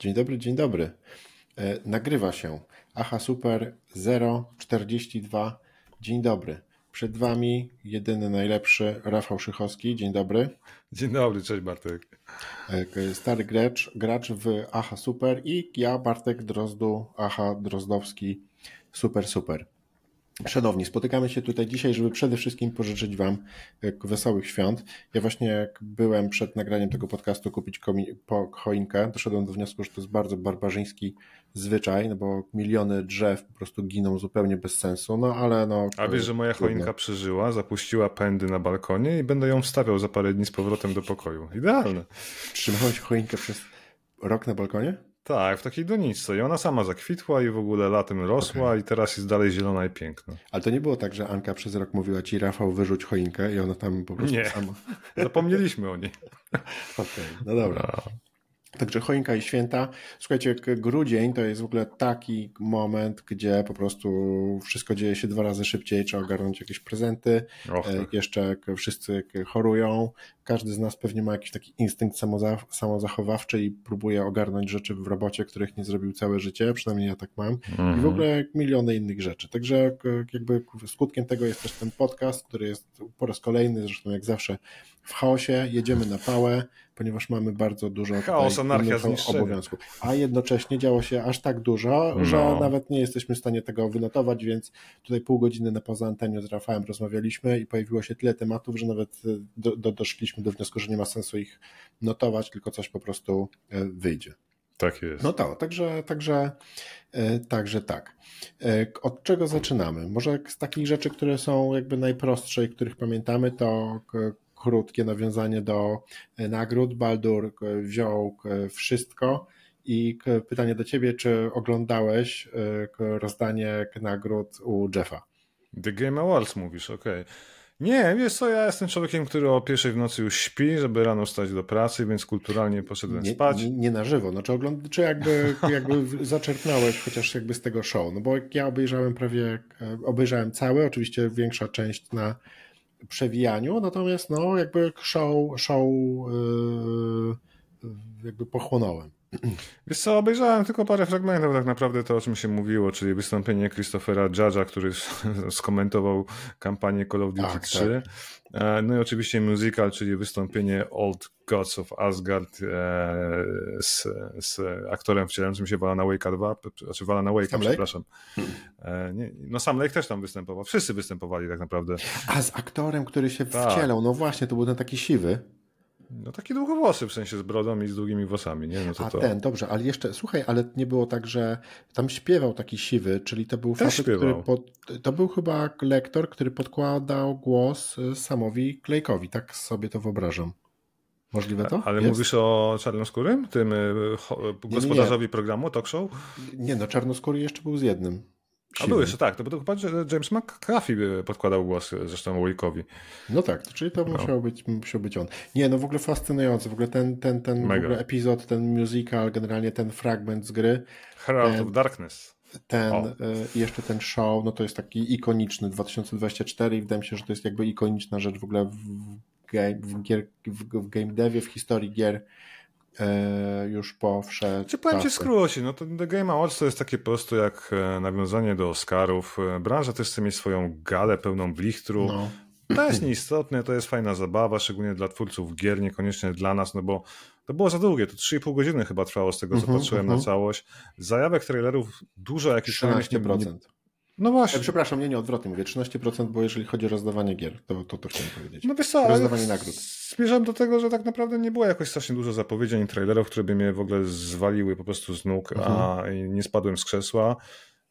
Dzień dobry, dzień dobry. E, nagrywa się. Aha Super 042. Dzień dobry. Przed Wami jedyny najlepszy Rafał Szychowski. Dzień dobry. Dzień dobry, cześć Bartek. E, stary gracz, gracz w Aha Super i ja, Bartek Drozdu, Aha Drozdowski. Super, super. Szanowni, spotykamy się tutaj dzisiaj, żeby przede wszystkim pożyczyć Wam e, wesołych świąt. Ja właśnie jak byłem przed nagraniem tego podcastu kupić po choinkę, doszedłem do wniosku, że to jest bardzo barbarzyński zwyczaj, no bo miliony drzew po prostu giną zupełnie bez sensu, no ale no... A wiesz, że moja trudno. choinka przeżyła, zapuściła pędy na balkonie i będę ją wstawiał za parę dni z powrotem do pokoju. Idealne. Trzymałeś choinkę przez rok na balkonie? Tak, w takiej doniczce. I ona sama zakwitła i w ogóle latem rosła okay. i teraz jest dalej zielona i piękna. Ale to nie było tak, że Anka przez rok mówiła ci Rafał wyrzuć choinkę i ona tam po prostu nie. sama... Zapomnieliśmy o niej. Okej, okay, no dobra. No. Także choinka i święta. Słuchajcie, grudzień to jest w ogóle taki moment, gdzie po prostu wszystko dzieje się dwa razy szybciej, trzeba ogarnąć jakieś prezenty, Och, tak. jeszcze wszyscy chorują, każdy z nas pewnie ma jakiś taki instynkt samozachowawczy i próbuje ogarnąć rzeczy w robocie, których nie zrobił całe życie, przynajmniej ja tak mam, i w mhm. ogóle miliony innych rzeczy. Także jakby skutkiem tego jest też ten podcast, który jest po raz kolejny, zresztą jak zawsze w chaosie, jedziemy na pałę, ponieważ mamy bardzo dużo Chaos, anarchia, obowiązków. A jednocześnie działo się aż tak dużo, no. że nawet nie jesteśmy w stanie tego wynotować, więc tutaj pół godziny na poza anteniu z Rafałem rozmawialiśmy i pojawiło się tyle tematów, że nawet e, do, do, doszliśmy do wniosku, że nie ma sensu ich notować, tylko coś po prostu e, wyjdzie. Tak jest. No to, także, także, e, także tak. Od czego zaczynamy? Może z takich rzeczy, które są jakby najprostsze i których pamiętamy, to krótkie nawiązanie do e, nagród. Baldur e, wziął e, wszystko. I pytanie do ciebie, czy oglądałeś rozdanie nagród u Jeffa? The Game Awards mówisz, okej. Okay. Nie, wiesz co, ja jestem człowiekiem, który o pierwszej w nocy już śpi, żeby rano wstać do pracy, więc kulturalnie poszedłem nie, spać. Nie, nie, na żywo, no czy, ogląd- czy jakby, jakby zaczerpnąłeś chociaż jakby z tego show, no bo ja obejrzałem prawie, obejrzałem całe, oczywiście większa część na przewijaniu, natomiast no jakby show, show yy, jakby pochłonąłem. Wiesz co, obejrzałem tylko parę fragmentów tak naprawdę to, o czym się mówiło, czyli wystąpienie Christophera Judge'a, który skomentował kampanię Call of Duty tak, 3. Tak. E, no i oczywiście musical, czyli wystąpienie Old Gods of Asgard e, z, z aktorem wcielającym się Valana Wake'a 2, znaczy Valana Wake'a, przepraszam. Hmm. Nie, no Sam Lake też tam występował, wszyscy występowali tak naprawdę. A z aktorem, który się tak. wcielał, no właśnie, to był ten taki siwy. No taki długowłosy, w sensie z brodą i z długimi włosami, nie? No to A to... ten, dobrze, ale jeszcze, słuchaj, ale nie było tak, że tam śpiewał taki siwy, czyli to był facet, który pod, to był chyba lektor, który podkładał głos y, Samowi Klejkowi, tak sobie to wyobrażam. Możliwe to? Ale Jest? mówisz o czarnoskórym? Tym y, gospodarzowi nie, nie. programu, talk show? Nie, no czarnoskóry jeszcze był z jednym. A był jeszcze, tak. To był chyba James McCaffrey podkładał głos zresztą Wickowi. No tak, czyli to no. musiał, być, musiał być on. Nie, no w ogóle fascynujący. W ogóle ten, ten, ten w ogóle epizod, ten musical, generalnie ten fragment z gry. Herald ten, of Darkness. Ten, oh. jeszcze ten show, no to jest taki ikoniczny 2024 i wydaje mi się, że to jest jakby ikoniczna rzecz w ogóle w, game, w, gier, w, w game devie, w historii gier E, już po wszedł. Czy powiem ci skrócie, no to The Game Awards to jest takie po prostu jak e, nawiązanie do Oscarów. E, branża też chce mieć swoją galę pełną blichtru. No. To jest nieistotne, to jest fajna zabawa, szczególnie dla twórców gier, niekoniecznie dla nas, no bo to było za długie, to 3,5 godziny chyba trwało z tego, co uh mhm, -huh, patrzyłem uh -huh. na mhm. całość. Zajawek trailerów dużo jakichś 13%. Nie, no właśnie. Przepraszam, nie, nie, odwrotnie mówię, 13%, bo jeżeli chodzi o rozdawanie gier, to to, to chciałem powiedzieć. No wiesz co, rozdawanie nagród. Zmierzam do tego, że tak naprawdę nie było jakoś strasznie dużo zapowiedzi ani trailerów, które by mnie w ogóle zwaliły po prostu z nóg, mhm. a nie spadłem z krzesła.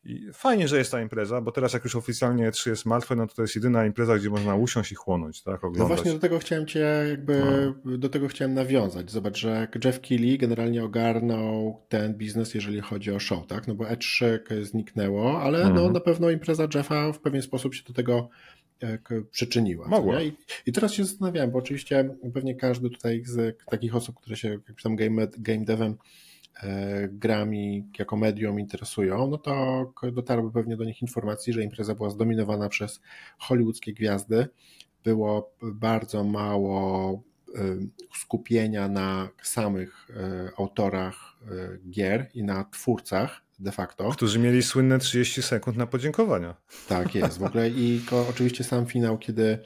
I fajnie, że jest ta impreza, bo teraz jak już oficjalnie 3 jest martwe, no to to jest jedyna impreza, gdzie można usiąść i chłonąć, tak, oglądać. No właśnie do tego chciałem cię jakby, no. do tego chciałem nawiązać. Zobacz, że Jeff Keighley generalnie ogarnął ten biznes, jeżeli chodzi o show, tak, no bo E3 zniknęło, ale no, mhm. na pewno impreza Jeffa w pewien sposób się do tego przyczyniła. Mogła. I, I, teraz się zastanawiałem, bo oczywiście pewnie każdy tutaj z takich osób, które się jakimś tam game, game devem E, grami jako medium interesują, no to dotarły pewnie do nich informacji, że impreza była zdominowana przez hollywoodzkie gwiazdy. Było bardzo mało skupienia na samych autorach gier i na twórcach de facto. Którzy mieli słynne 30 sekund na podziękowania. Tak jest, w ogóle i oczywiście sam finał, kiedy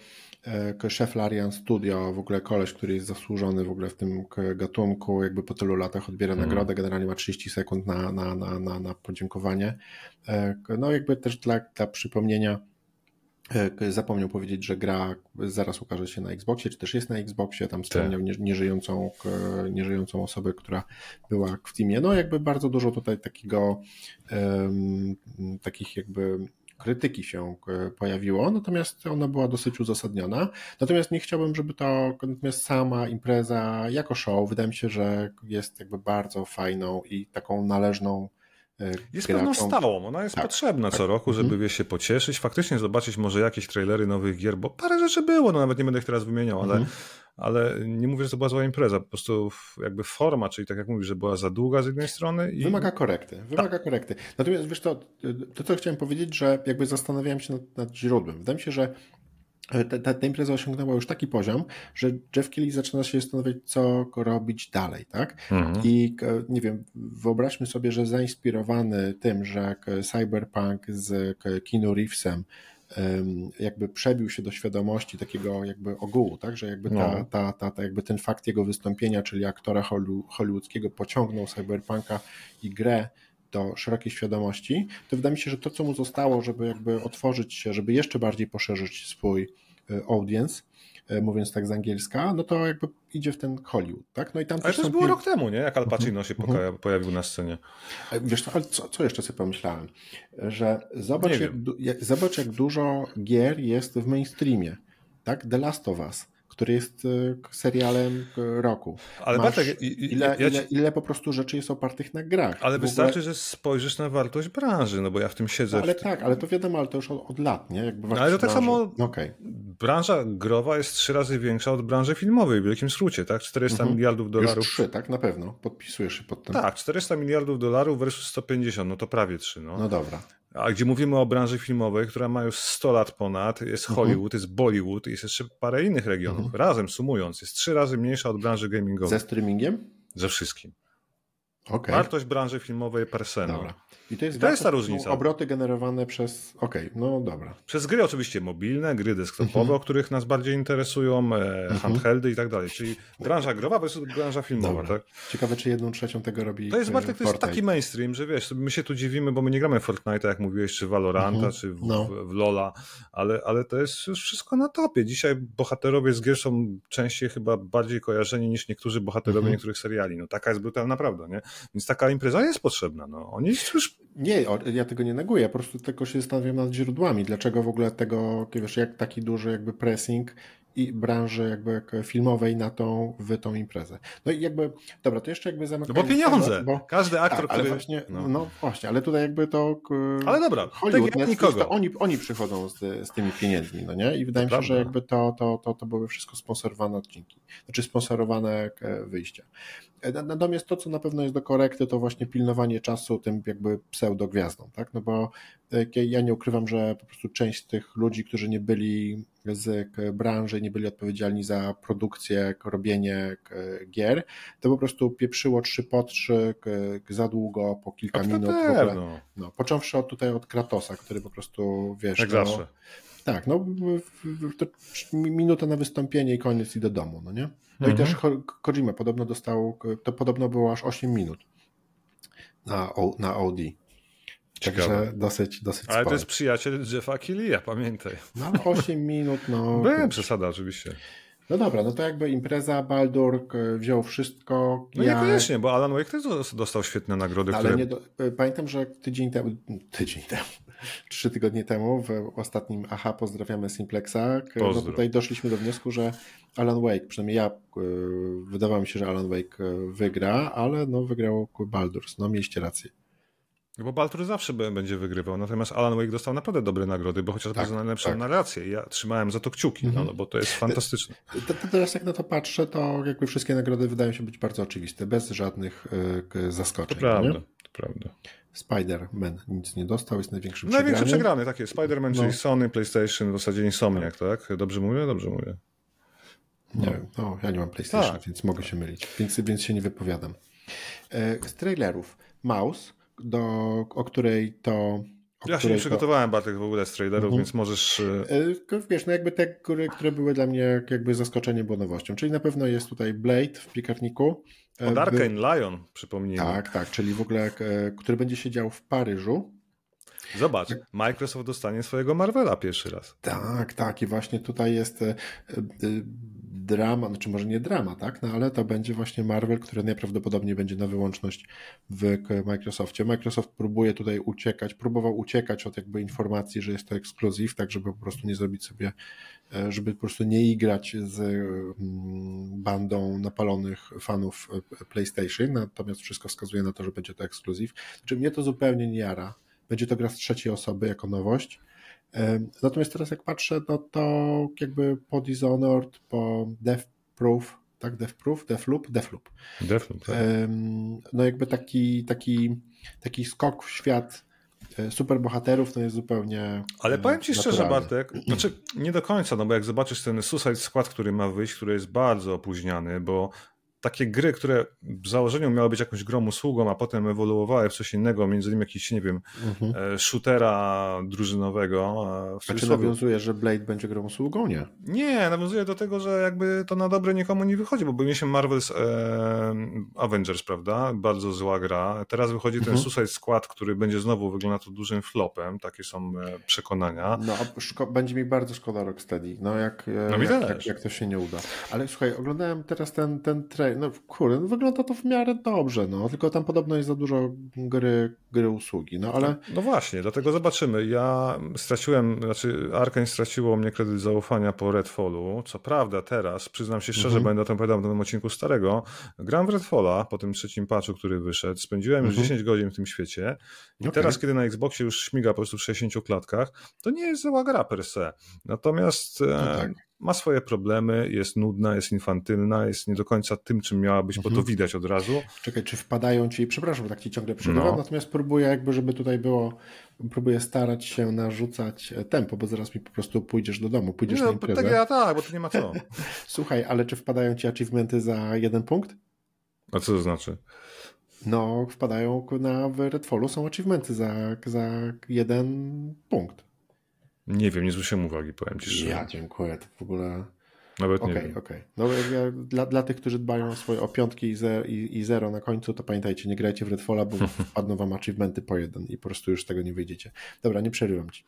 szef Larian Studio, w ogóle koleś, który jest zasłużony w ogóle w tym gatunku, jakby po tylu latach odbiera mm. nagrodę, generalnie ma 30 sekund na, na, na, na, na podziękowanie. No jakby też dla, dla przypomnienia, E, zapomniał powiedzieć, że gra zaraz ukaże się na Xboxie, czy też jest na Xboxie, tam wspomniał tak. nieżyjącą, nieżyjącą osobę, która była w teamie. No jakby bardzo dużo tutaj takiego um, takich jakby krytyki się e, pojawiło, natomiast ona była dosyć uzasadniona. Natomiast nie chciałbym, żeby to, natomiast sama impreza jako show, wydaje mi się, że jest jakby bardzo fajną i taką należną E, jest pewną stałą, ona jest tak, potrzebna tak. co roku, mhm. żeby mhm. się pocieszyć, faktycznie zobaczyć może jakieś trailery nowych gier, bo parę rzeczy było, no nawet nie będę ich teraz wymieniał, ale, mhm. Ale nie mówię, że to była zła impreza, po prostu jakby forma, czyli tak jak mówisz, że była za długa z jednej strony. I... Wymaga korekty, wymaga tak. korekty. Natomiast wiesz to, to co chciałem powiedzieć, że jakby zastanawiałem się nad, nad źródłem. Wydaje mi się, że ta, ta, impreza osiągnęła już taki poziom, że Jeff Kelly zaczyna się zastanawiać, co robić dalej, tak? Mhm. I nie wiem, wyobraźmy sobie, że zainspirowany tym, że Cyberpunk z Keanu Reevesem jakby przebił się do świadomości takiego jakby ogółu, tak, że jakby ta, no. ta, ta, ta, jakby ten fakt jego wystąpienia, czyli aktora hollywoodzkiego pociągnął Cyberpunka i grę do szerokiej świadomości, to wydaje mi się, że to, co mu zostało, żeby jakby otworzyć się, żeby jeszcze bardziej poszerzyć swój e, audience, mówiąc tak z angielska, no to jakby idzie w ten Hollywood, tak? No i tam ale to już było rok temu, nie? Jak Al Pacino uh -huh, się -huh. pojawił na scenie. E, wiesz co, ale co, co jeszcze sobie pomyślałem? Że zobacz jak, jak, zobacz, jak dużo gier jest w mainstreamie, tak? The Last of Us który jest e, serialem e, roku. Ale Masz Bartek, ile, ja ci... ile, ile, po prostu rzeczy jest opartych na grach. Ale wystarczy, ogóle... że spojrzysz na wartość branży, no bo ja w tym siedzę. ale w tak, ale to wiadomo, ale to już od, od lat, nie? Jakby no, ale to tak branży. samo okay. branża growa jest trzy razy większa od branży filmowej w wielkim skrócie, tak? 400 mhm. miliardów dolarów. Już trzy, tak? Na pewno. Podpisujesz się pod tym. Tak, 400 miliardów dolarów versus 150, no to prawie trzy, no. No dobra. A gdzie mówimy o branży filmowej, która ma już 100 lat ponad, jest mhm. Hollywood, jest Bollywood, jest jeszcze parę innych regionów. Mhm. Razem sumując, jest trzy razy mniejsza od branży gamingowej. Ze streamingiem? Ze wszystkim. Okay. Wartość branży filmowej per se. No. Dobra. I to jest, to jest ta różnica. Obroty generowane przez. Okej, okay, no dobra. Przez gry oczywiście mobilne, gry desktopowe, mhm. o których nas bardziej interesują, e, mhm. handheldy i tak dalej. Czyli branża growa versus branża filmowa. Tak? Ciekawe, czy jedną trzecią tego robi. To jest e, Bartek, to jest taki mainstream, że wiesz, my się tu dziwimy, bo my nie gramy w Fortnite, jak mówiłeś, czy Valoranta, mhm. czy w, no. w, w, Lola, ale, ale to jest już wszystko na topie. Dzisiaj bohaterowie z gier są częściej chyba bardziej kojarzeni niż niektórzy bohaterowie mhm. niektórych seriali. No taka jest brutalna prawda, nie? Więc taka impreza jest potrzebna. No. Oni już nie, ja tego nie neguję, po prostu tylko się zastanawiam nad źródłami, dlaczego w ogóle tego, wiesz, jak taki duży jakby pressing i branży jakby filmowej na tą, w tą imprezę. No i jakby, dobra, to jeszcze jakby zamykając... No bo pieniądze, bo, każdy aktor, tak, ale który... Właśnie, no. no. właśnie, ale tutaj jakby to... Ale dobra, Hollywood, tak nikogo. To oni, oni przychodzą z, z tymi pieniędzmi, no nie? I wydaje to mi się, prawda. że jakby to, to, to, to były wszystko sponsorowane odcinki, znaczy sponsorowane wyjścia. Natomiast to, co na pewno jest do korekty, to właśnie pilnowanie czasu tym jakby pseudogwiazdom, tak? No bo e, ja nie ukrywam, że po prostu część tych ludzi, którzy nie byli z branży, nie byli odpowiedzialni za produkcję, robienie gier, to po prostu pieprzyło trzy po trzy za długo, po kilka minut. W ogóle, no, począwszy od tutaj od Kratosa, który po prostu, wiesz... Jak no, zawsze. Tak, no minuta na wystąpienie i koniec i do domu, no nie? No mhm. i też Kojima podobno dostał, to podobno było aż 8 minut na, na OD. Także dosyć, dosyć Ale sporo. to jest przyjaciel Jeffa Killia, pamiętaj. No 8 minut, no. Byłem przesada oczywiście. No dobra, no to jakby impreza Baldur wziął wszystko. No ja... niekoniecznie, bo Alan Wake też dostał świetne nagrody. Ale które... nie do... pamiętam, że tydzień temu, tydzień temu, trzy tygodnie temu w ostatnim AHA pozdrawiamy Simplexa. No tutaj doszliśmy do wniosku, że Alan Wake, przynajmniej ja, wydawało mi się, że Alan Wake wygra, ale no wygrał Baldur's. No mieliście rację. Bo Baltur zawsze będzie wygrywał, natomiast Alan Wake dostał naprawdę dobre nagrody, bo chociażby tak, za najlepszą tak. narrację. Ja trzymałem za to kciuki, no, no bo to jest fantastyczne. To, to teraz jak na to patrzę, to jakby wszystkie nagrody wydają się być bardzo oczywiste, bez żadnych y, zaskoczeń. To prawda, to prawda. Spider-Man nic nie dostał, jest największym przegrany. Największy przegrany, tak jest. Spider-Man, no. czyli Sony, PlayStation, w zasadzie Insomniac, tak? Dobrze mówię? Dobrze mówię. Nie no. wiem, no, ja nie mam PlayStation, tak. więc mogę się mylić, więc, więc się nie wypowiadam. E, z trailerów Mouse, do, o której to ja się nie przygotowałem, to... Bartek, w ogóle z trailerów, mhm. więc możesz... E, wiesz, no jakby te, które, które były dla mnie jakby zaskoczeniem, było nowością. Czyli na pewno jest tutaj Blade w piekarniku. Od Arkane Lion, przypomnijmy. Tak, tak, czyli w ogóle, który będzie się dział w Paryżu. Zobacz, Microsoft dostanie swojego Marvela pierwszy raz. Tak, tak i właśnie tutaj jest e, e, drama, znaczy może nie drama, tak, no ale to będzie właśnie Marvel, który najprawdopodobniej będzie na wyłączność w Microsoftie. Microsoft próbuje tutaj uciekać, próbował uciekać od jakby informacji, że jest to ekskluzyw, tak żeby po prostu nie zrobić sobie, e, żeby po prostu nie igrać z mm, bandą napalonych fanów PlayStation, natomiast wszystko wskazuje na to, że będzie to ekskluzyw. Znaczy mnie to zupełnie nie jara, będzie to gra z trzeciej osoby jako nowość. Natomiast teraz jak patrzę, no to jakby po Dishonored, po Death Proof, tak, Death Proof, Deathloop, Deathloop. Deathloop, tak. No jakby taki, taki, taki skok w świat e, superbohaterów to jest zupełnie. Ale powiem ci szczerze, Bartek, znaczy nie do końca, no bo jak zobaczysz ten Suicide Squad, który ma wyjść, który jest bardzo opóźniany, bo takie gry, które w założeniu miały być jakąś grą usługą, a potem ewoluowały w coś innego, między innymi jakiś, nie wiem, mhm. E, shootera drużynowego. A czy nawiązuje, że Blade będzie grą usługą? Nie. Nie, nawiązuje do tego, że jakby to na dobre nikomu nie wychodzi, bo mieliśmy Marvel's e, Avengers, prawda? Bardzo zła gra. Teraz wychodzi mhm. ten Suicide Squad, który będzie znowu wyglądał to dużym flopem, takie są e, przekonania. No, będzie mi bardzo szkoda Rocksteady, no jak, e, no jak, jak, jak, to się nie uda. Ale słuchaj, oglądałem teraz ten, ten trailer no kurde, no, wygląda to w miarę dobrze, no, tylko tam podobno jest za dużo gry, gry usługi, no ale... No właśnie, dlatego zobaczymy. Ja straciłem, znaczy Arkane straciło mnie kredyt zaufania po Redfallu, co prawda teraz, przyznam się szczerze, mhm. będę o tym opowiadał w tym odcinku starego, gram w Redfalla po tym trzecim patchu, który wyszedł, spędziłem już mhm. 10 godzin w tym świecie i okay. teraz, kiedy na Xboxie już śmiga po prostu w 60 klatkach, to nie jest zła gra per se. Natomiast... No tak ma swoje problemy, jest nudna, jest infantylna, jest nie do końca tym, czym miała być, mhm. bo to mhm. widać od razu. Czekaj, czy wpadają ci, przepraszam, tak ci ciągle przerywam, no. natomiast próbuję jakby, żeby tutaj było, próbuję starać się narzucać tempo, bo zaraz mi po prostu pójdziesz do domu, pójdziesz no, na imprezę. Tak, ja tak, bo to nie ma co. Słuchaj, ale czy wpadają ci achievementy za jeden punkt? A co to znaczy? No, wpadają na w Redfallu są achievementy za, za jeden punkt. Nie wiem, nie zwróciłem uwagi, powiem ci szczerze. Ja dziękuję, to w ogóle... Nawet nie okay, wiem. Okay. No, ja, dla, dla tych, którzy dbają o swoje o piątki i, i, i zero na końcu, to pamiętajcie, nie grajcie w Redfalla, bo wpadną wam achievementy po jeden i po prostu już z tego nie wyjdziecie. Dobra, nie przerywam ci.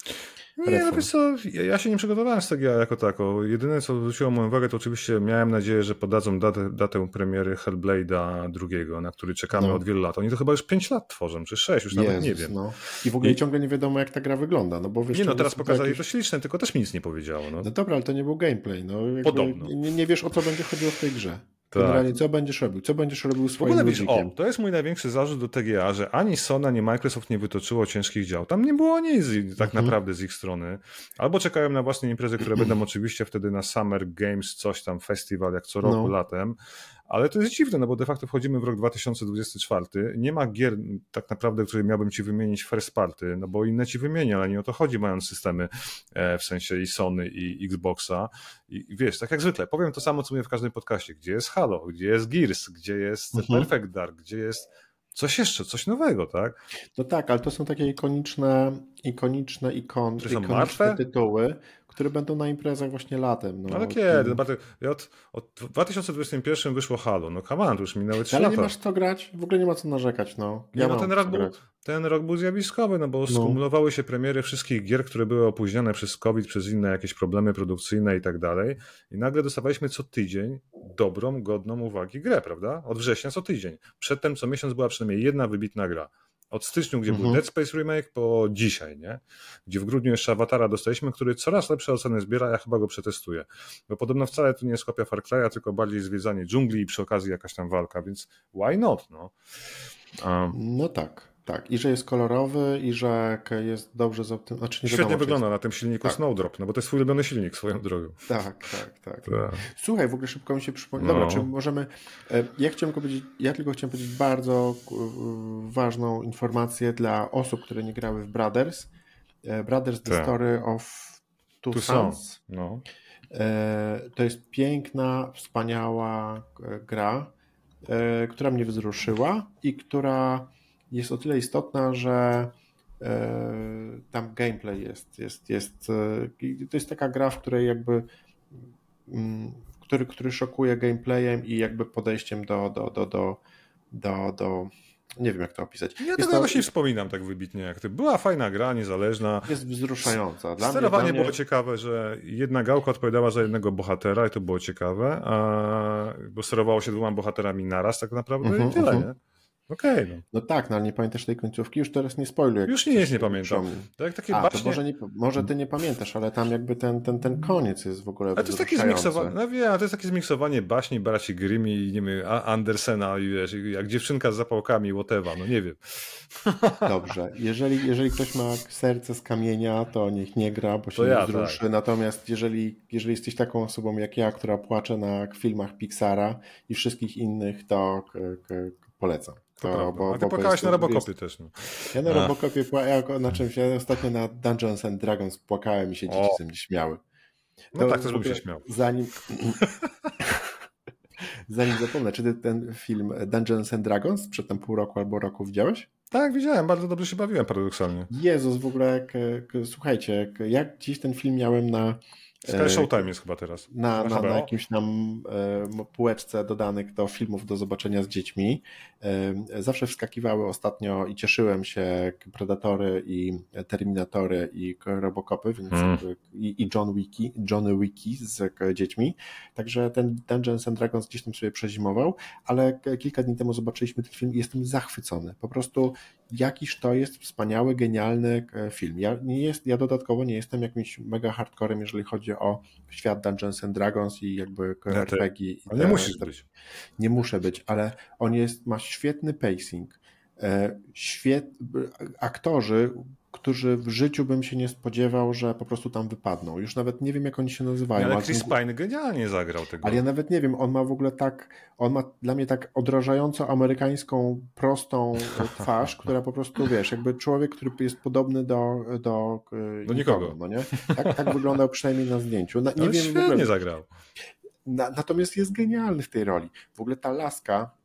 Nie, no wiesz co, ja się nie przygotowałem z tego jako tako. Jedyne, co zwróciło moją uwagę, to oczywiście miałem nadzieję, że podadzą datę, datę premiery Hellblade'a drugiego, na który czekamy no. od wielu lat. Oni to chyba już 5 lat tworzą, czy 6, już Jezus, nawet nie wiem. No. I w ogóle I... ciągle nie wiadomo, jak ta gra wygląda. No bo wiesz, nie no, teraz pokazali jakieś... to śliczne, tylko też mi nic nie powiedziało. No, no dobra, ale to nie był gameplay. No, Podobno. Nie, nie wiesz, o co będzie chodziło w tej grze. Tak. Generalnie co będziesz robił? Co będziesz robił swoim w ogóle, wiesz, o, to jest mój największy zarzut do TGA, że ani Sony, ani Microsoft nie wytoczyło ciężkich dział. Tam nie było nic tak mhm. naprawdę z ich strony. Albo czekają na własne imprezy, które będą oczywiście wtedy na Summer Games, coś tam, festiwal, jak co roku no. latem. Ale to jest dziwne, no bo de facto wchodzimy w rok 2024. Nie ma gier tak naprawdę, które miałbym ci wymienić first party, no bo inne ci wymienię, ale nie o to chodzi, mając systemy e, w sensie i Sony, i Xboxa. I wiesz, tak jak zwykle, powiem to samo, co mówię w każdym podcaście. Gdzie jest Halo, gdzie jest Gears, gdzie jest mhm. Perfect Dark, gdzie jest coś jeszcze, coś nowego, tak? No tak, ale to są takie ikoniczne, ikoniczne ikon, ikoniczne tytuły, które będą na imprezach właśnie latem. No, ale kiedy? No, od, od 2021 wyszło Halo, no come on, to już minęły 3 ale lata. Ale nie masz co grać, w ogóle nie ma co narzekać, no. Ja nie, no ten rok, był, ten rok był zjawiskowy, no bo no. skumulowały się premiery wszystkich gier, które były opóźnione przez COVID, przez inne jakieś problemy produkcyjne i tak dalej i nagle dostawaliśmy co tydzień dobrą, godną uwagi grę, prawda? Od września co tydzień. Przedtem co miesiąc była przynajmniej jedna wybitna gra. Od stycznia, gdzie mhm. był Dead Space Remake, po dzisiaj, nie? Gdzie w grudniu jeszcze Awatara dostaliśmy, który coraz lepsze oceny zbiera, ja chyba go przetestuję. Bo podobno wcale to nie jest kopia Far Cry'a, tylko bardziej zwiedzanie dżungli i przy okazji jakaś tam walka, więc why not, no? Um. No tak. Tak, i że jest kolorowy, i że jest dobrze zoptymalizowany. Znaczy Świetnie wiadomo, wygląda jest... na tym silniku tak. Snowdrop, no bo to jest swój ulubiony silnik swoją drogą. Tak, tak, tak. tak. Słuchaj, w ogóle szybko mi się przypomniał. No. Dobra, czy możemy. E, ja chciałem powiedzieć, ja tylko chciałem powiedzieć bardzo ważną informację dla osób, które nie grały w Brothers. E, Brothers The tak. Story of Two, Two Sons. No. To jest piękna, wspaniała gra, która mnie wzruszyła i która jest o tyle istotna, że tam gameplay jest, jest, jest to jest taka gra, w której jakby mm, który, który szokuje gameplayem i jakby podejściem do, do, do, do, do, do nie wiem jak to opisać. Ja tego to... właśnie wspominam tak wybitnie jak ty. Była fajna gra, niezależna. Jest wzruszająca. Dla Sterowanie mnie, mnie... było ciekawe, że jedna gałka odpowiadała za jednego bohatera i to było ciekawe, a... bo sterowało się dwoma bohaterami naraz tak naprawdę uh -huh, i tyle, uh -huh. nie? Okej. Okay, no. no tak, no ale nie pamiętasz tej końcówki? Już teraz nie spoiluję. Już nie jest, nie pamiętam. To jak takie A, baśnie... to może, nie, może ty nie pamiętasz, ale tam jakby ten, ten, ten koniec jest w ogóle Ale to jest takie zmiksowanie, no wiem, to jest takie zmiksowanie baśni braci Grimm i nie wiem, Andersena i wiesz, jak dziewczynka z zapałkami, whatever, no nie wiem. Dobrze, jeżeli, jeżeli ktoś ma serce z kamienia, to niech nie gra, bo się to nie ja, wzruszy. Tak. Natomiast jeżeli, jeżeli jesteś taką osobą jak ja, która płacze na filmach Pixara i wszystkich innych, to polecam. To, bo, A ty płakałeś na Robocopie jest... też. No. Ja na Robocopie płakałem, na czymś, ja ostatnio na Dungeons and Dragons płakałem i się dzieci ze mnie śmiały. No to tak, też bym się śmiał. Zanim... zanim zapomnę, czy ty ten film Dungeons and Dragons przed tam pół roku albo roku widziałeś? Tak, widziałem, bardzo dobrze się bawiłem paradoksalnie. Jezus, w ogóle, jak, słuchajcie, jak dziś ten film miałem na Sky e, Showtime jest chyba teraz. Na, na, na jakimś tam e, półeczce dodanych do filmów do zobaczenia z dziećmi. E, zawsze wskakiwały ostatnio i cieszyłem się Predatory i Terminatory i Robocopy, więc hmm. i, i John Wiki, Johnny Wiki z dziećmi. Także ten Dungeons and Dragons gdzieś tam sobie przezimował, ale kilka dni temu zobaczyliśmy ten film i jestem zachwycony. Po prostu jakiś to jest wspaniały, genialny film. Ja, nie jest, ja dodatkowo nie jestem jakimś mega hardcorem, jeżeli chodzi o świat Dungeons and Dragons i jakby RPG. Te, nie musisz być. Nie muszę być, ale on jest, ma świetny pacing. E, świet, aktorzy, którzy w życiu bym się nie spodziewał, że po prostu tam wypadną. Już nawet nie wiem, jak oni się nazywają. Ale Chris Pine genialnie zagrał tego. Ale ja nawet nie wiem, on ma w ogóle tak, on ma dla mnie tak odrażająco amerykańską, prostą twarz, która po prostu, wiesz, jakby człowiek, który jest podobny do do, do nikogo. No nie? Tak, tak wyglądał przynajmniej na zdjęciu. Na, nie Ale wiem, w ogóle, zagrał. Na, natomiast jest genialny w tej roli. W ogóle ta laska, e,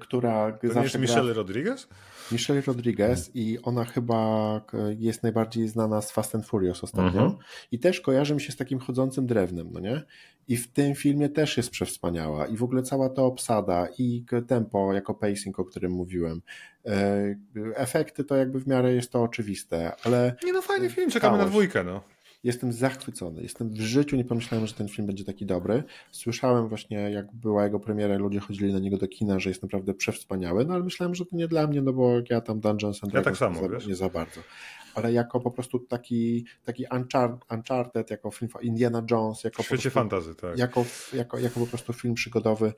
która to zawsze nie jest Michelle gra... Rodriguez? Michelle Rodriguez i ona chyba jest najbardziej znana z Fast and Furious ostatnio mhm. i też kojarzy mi się z takim chodzącym drewnem, no nie? I w tym filmie też jest przewspaniała i w ogóle cała ta obsada i tempo jako pacing, o którym mówiłem. E, efekty to jakby w miarę jest to oczywiste, ale... Nie no, fajny film, czekamy na dwójkę, no. Jestem zachwycony. Jestem w życiu nie pomyślałem, że ten film będzie taki dobry. Słyszałem właśnie, jak była jego premiera, ludzie chodzili na niego do kina, że jest naprawdę przewspaniały, no ale myślałem, że to nie dla mnie, no bo ja tam Dungeons and Dragons ja tak samo, nie, za, nie za bardzo. Ale jako po prostu taki, taki Uncharted, jako film Indiana Jones, jako w świecie fantazy, tak. Jako, jako, jako po prostu film przygodowy,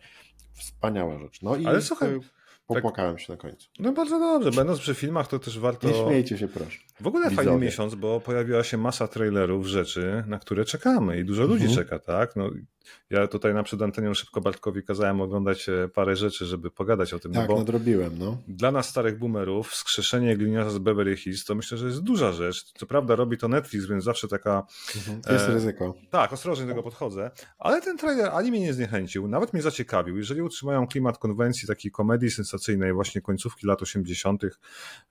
wspaniała rzecz. No i ale słuchaj, Popłakałem tak. się na końcu. No bardzo dobrze. Będąc przy filmach, to też warto. Nie śmiejcie się, proszę. W ogóle Widzowie. fajny miesiąc, bo pojawiła się masa trailerów, rzeczy, na które czekamy i dużo ludzi mhm. czeka, tak? No, ja tutaj na przed antenią szybko Bartkowi kazałem oglądać e, parę rzeczy, żeby pogadać o tym. No tak, no nadrobiłem, no. Dla nas starych boomerów wskrzeszenie gliniarza z Beverly Hills to myślę, że jest duża rzecz. Co prawda robi to Netflix, więc zawsze taka... Mhm. Jest e, ryzyko. Tak, ostrożnie do tego podchodzę. Ale ten trailer ani mnie nie zniechęcił, nawet mnie zaciekawił. Jeżeli utrzymają klimat konwencji takiej komedii sensacyjnej właśnie końcówki lat 80.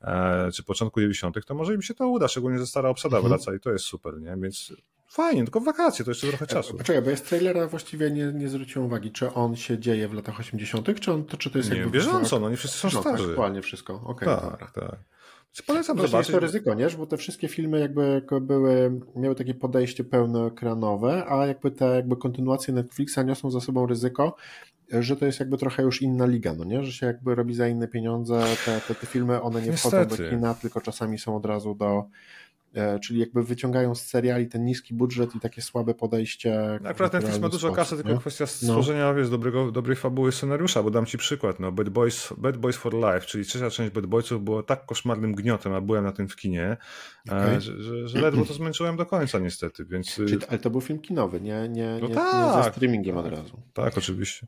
E, czy początku 90., to może im się to uda, szczególnie, że stara obsada mhm. wraca i to jest super, nie? Więc Fajnie, tylko wakacje, to jeszcze trochę e, czasu. Poczekaj, bo jest trailera właściwie nie, nie zwróciłem uwagi, czy on się dzieje w latach 80., czy, on, to, czy to jest nie, jakby... bieżąco, no nie wszyscy są no, starzy. Aktualnie wszystko, okej, okay, tak, tak. Polecam Właśnie zobaczyć. Jest to ryzyko, nie? Bo te wszystkie filmy jakby były, miały takie podejście pełnoekranowe, a jakby te jakby kontynuacje Netflixa niosą za sobą ryzyko, że to jest jakby trochę już inna liga, no nie? Że się jakby robi za inne pieniądze, te, te, te filmy, one nie Niestety. wchodzą do kina, tylko czasami są od razu do czyli jakby wyciągają z seriali ten niski budżet i takie słabe podejście. Akurat Netflix ma dużo kasy, tylko nie? kwestia no. stworzenia no. wiesz, dobrego, dobrej fabuły scenariusza, bo dam ci przykład, no Bad Boys, Bad Boys for Life, czyli trzecia część Bad Boysów była tak koszmarnym gniotem, a byłem na tym w kinie, e, okay. że, że, że, ledwo to zmęczyłem do końca niestety, więc... Czyli, ale to był film kinowy, nie, nie, no nie, tak, nie ze streamingiem od razu. Tak, oczywiście.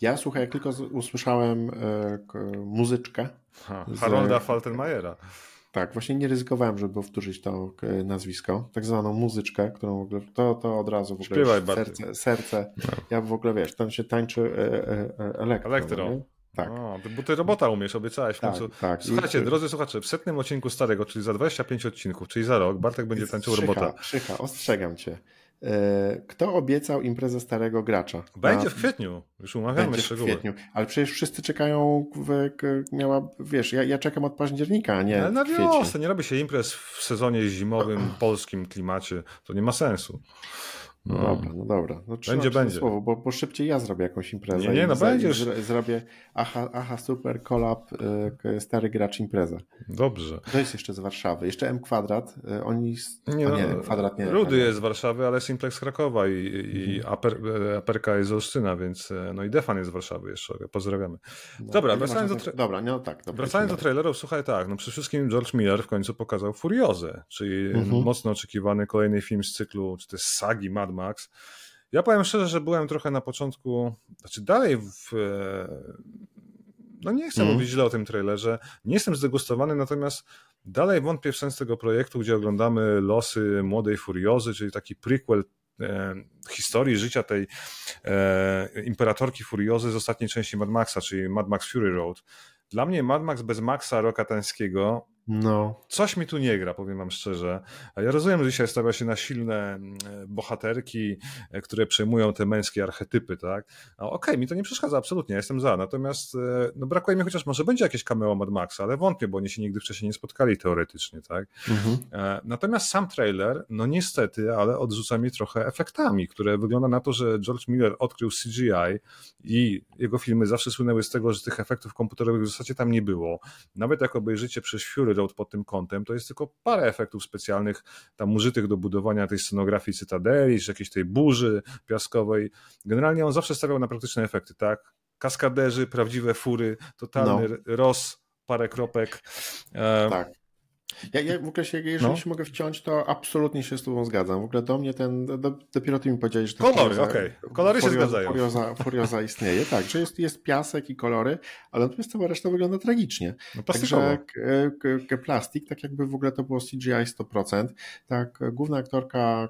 Ja słuchaj, jak tylko usłyszałem e, muzyczkę. Ha, Harolda z... Faltenmayera. Tak. Właśnie nie ryzykowałem, żeby powtórzyć to nazwisko. Tak zwaną muzyczkę, którą w ogóle, to, to od razu w ogóle Śpiewaj serce, serce. No. Ja w ogóle, wiesz, tam się tańczy e, e, e, elektro. Elektro. No, tak. O, bo ty robota umiesz, obiecałeś w tak, końcu. Tak. Słuchajcie, I... drodzy słuchacze, w setnym odcinku starego, czyli za 25 odcinków, czyli za rok, Bartek będzie tańczył robota. Krzycha, ostrzegam cię. E, kto obiecał imprezę starego gracza? Będzie w kwietniu, już umawiamy Będzie szczegóły. w kwietniu, ale przecież wszyscy czekają, w, miała, wiesz, ja, ja czekam od października, a nie Ale na wiosnę, nie robi się imprez w sezonie zimowym, polskim klimacie, to nie ma sensu. No, no dobra, no dobra. No, będzie, będzie. Słowo, bo, bo szybciej ja zrobię jakąś imprezę. Nie, nie, no będzie. Zrobię aha, aha super collab y, stary gracz impreza. Dobrze. To jest jeszcze z Warszawy. Jeszcze M kwadrat. Y, oni. Nie, no, nie, kwadrat nie. Rudy jest z Warszawy, ale Simplex Krakowa i, i mhm. Aper, e, Aperka jest z Olsztyna, więc e, no i Defan jest z Warszawy jeszcze. Pozdrawiamy. No, dobra, wracając do, tra... dobra, no, tak, dobra, wracając do trailerów, słuchaj tak, no przede wszystkim George Miller w końcu pokazał Furiozę, czyli mhm. mocno oczekiwany kolejny film z cyklu, czy też sagi Mad Max. Ja powiem szczerze, że byłem trochę na początku, znaczy dalej w, e, no nie chcę mm. mówić źle o tym trailerze, nie jestem zdegustowany, natomiast dalej wątpię w sens tego projektu, gdzie oglądamy losy młodej Furiozy, czyli taki prequel e, historii życia tej e, imperatorki Furiozy z ostatniej części Mad Maxa, czyli Mad Max Fury Road. Dla mnie Mad Max bez Maxa Rokatańskiego no. Coś mi tu nie gra, powiem wam szczerze. Ja rozumiem, że dzisiaj stawia się na silne mm, bohaterki, e, które przejmują te męskie archetypy, tak? No, Okej, okay, mi to nie przeszkadza, absolutnie, ja jestem za. Natomiast e, no, brakuje mi chociaż może będzie jakieś cameo Mad Maxa, ale wątpię, bo oni się nigdy wcześniej nie spotkali teoretycznie, tak? Mhm. E, natomiast sam trailer, no niestety, ale odrzuca mi trochę efektami, które wygląda na to, że George Miller odkrył CGI i jego filmy zawsze słynęły z tego, że tych efektów komputerowych w zasadzie tam nie było. Nawet jak obejrzycie przez Fury Road pod tym kątem, to jest tylko parę efektów specjalnych tam użytych do budowania tej scenografii Cytadeli, czy jakiejś tej burzy piaskowej. Generalnie on zawsze stawiał na praktyczne efekty, tak? Kaskaderzy, prawdziwe fury, totalny no. roz, parę kropek. E, tak. Ja, ja w ogóle się, jeżeli no. się mogę wciąć, to absolutnie się z tobą zgadzam. W ogóle do mnie ten, do, dopiero ty mi powiedziałeś, że Kolory, okej. Okay. Kolory się zgadzają. Furioza, furioza istnieje, tak, że jest, jest piasek i kolory, ale natomiast cała reszta wygląda tragicznie. No Także plastik, tak jakby w ogóle to było CGI 100%. Tak, główna aktorka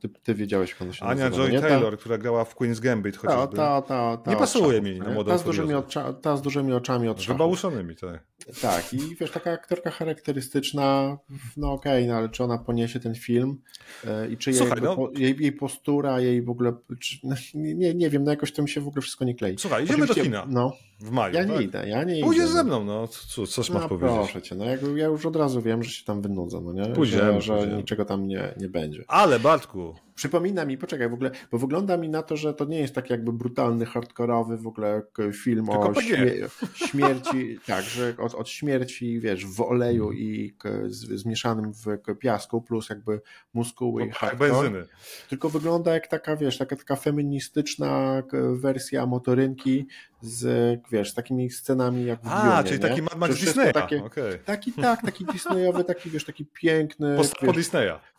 ty, ty wiedziałeś, jak ona się Ania nazywa, Joy Taylor, ta... która grała w Queen's Gambit chociażby. Ta, ta, ta, nie pasuje mi na młodą ta z, dużymi ocza, ta z dużymi oczami od Wybałuszonymi, tak. Tak, i wiesz, taka aktorka charakterystyczna, no okej, okay, no ale czy ona poniesie ten film e, i czy Słuchaj, jej, no... jej, jej, postura, jej w ogóle, czy, no, nie, nie wiem, no jakoś to mi się w ogóle wszystko nie klei. Słuchaj, idziemy Oczywiście, do kina. No. W maju. Ja tak? nie idę, ja nie Pójdziesz idę. ze mną, no co, coś no, masz powiedzieć? proszę cię, no ja, ja już od razu wiem, że się tam wynudzę, no nie? Pójdziemy, że, że niczego tam nie, nie będzie. Ale Bartku, Przypomina mi, poczekaj w ogóle, bo wygląda mi na to, że to nie jest tak jakby brutalny, hardkorowy w ogóle film Tylko o śmie śmierci, tak, że od, od, śmierci, wiesz, w oleju i z, zmieszanym w piasku, plus jakby muskuły i hardcore. Benzyny. Tylko wygląda jak taka, wiesz, taka, taka feministyczna wersja motorynki z, wiesz, z takimi scenami jak w A, czyli nie? taki Mad Max Disneya. Takie, okay. Taki, tak, taki Disneyowy, taki, wiesz, taki piękny. Po, po Disneya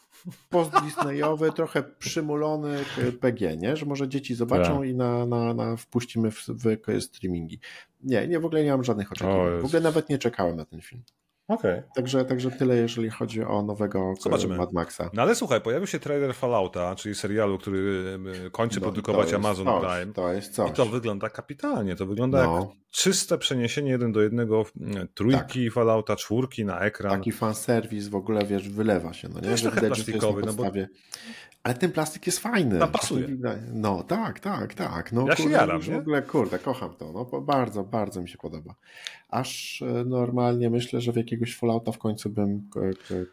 post-Disneyowy, trochę przymulony PG, nie? Że może dzieci zobaczą tak. i na, na, na wpuścimy w, w streamingi. Nie, nie, w ogóle nie mam żadnych oczekiwań. W ogóle nawet nie czekałem na ten film. Okay. Także, także tyle, jeżeli chodzi o nowego Zobaczymy. Mad Maxa. No ale słuchaj, pojawił się trailer Fallouta, czyli serialu, który kończy no, produkować Amazon Prime. To jest coś. I to wygląda kapitalnie. To wygląda no. jak czyste przeniesienie jeden do jednego trójki tak. Fallouta, czwórki na ekran. Taki fanserwis w ogóle, wiesz, wylewa się. No nie? Że widać, plastikowy, że to jest na podstawie... no ale ten plastik jest fajny. Tam pasuje. No tak, tak, tak. No, ja się kurde, jaram, W ogóle, kurde, kocham to. No, bardzo, bardzo mi się podoba. Aż e, normalnie myślę, że w jakiegoś Fallouta w końcu bym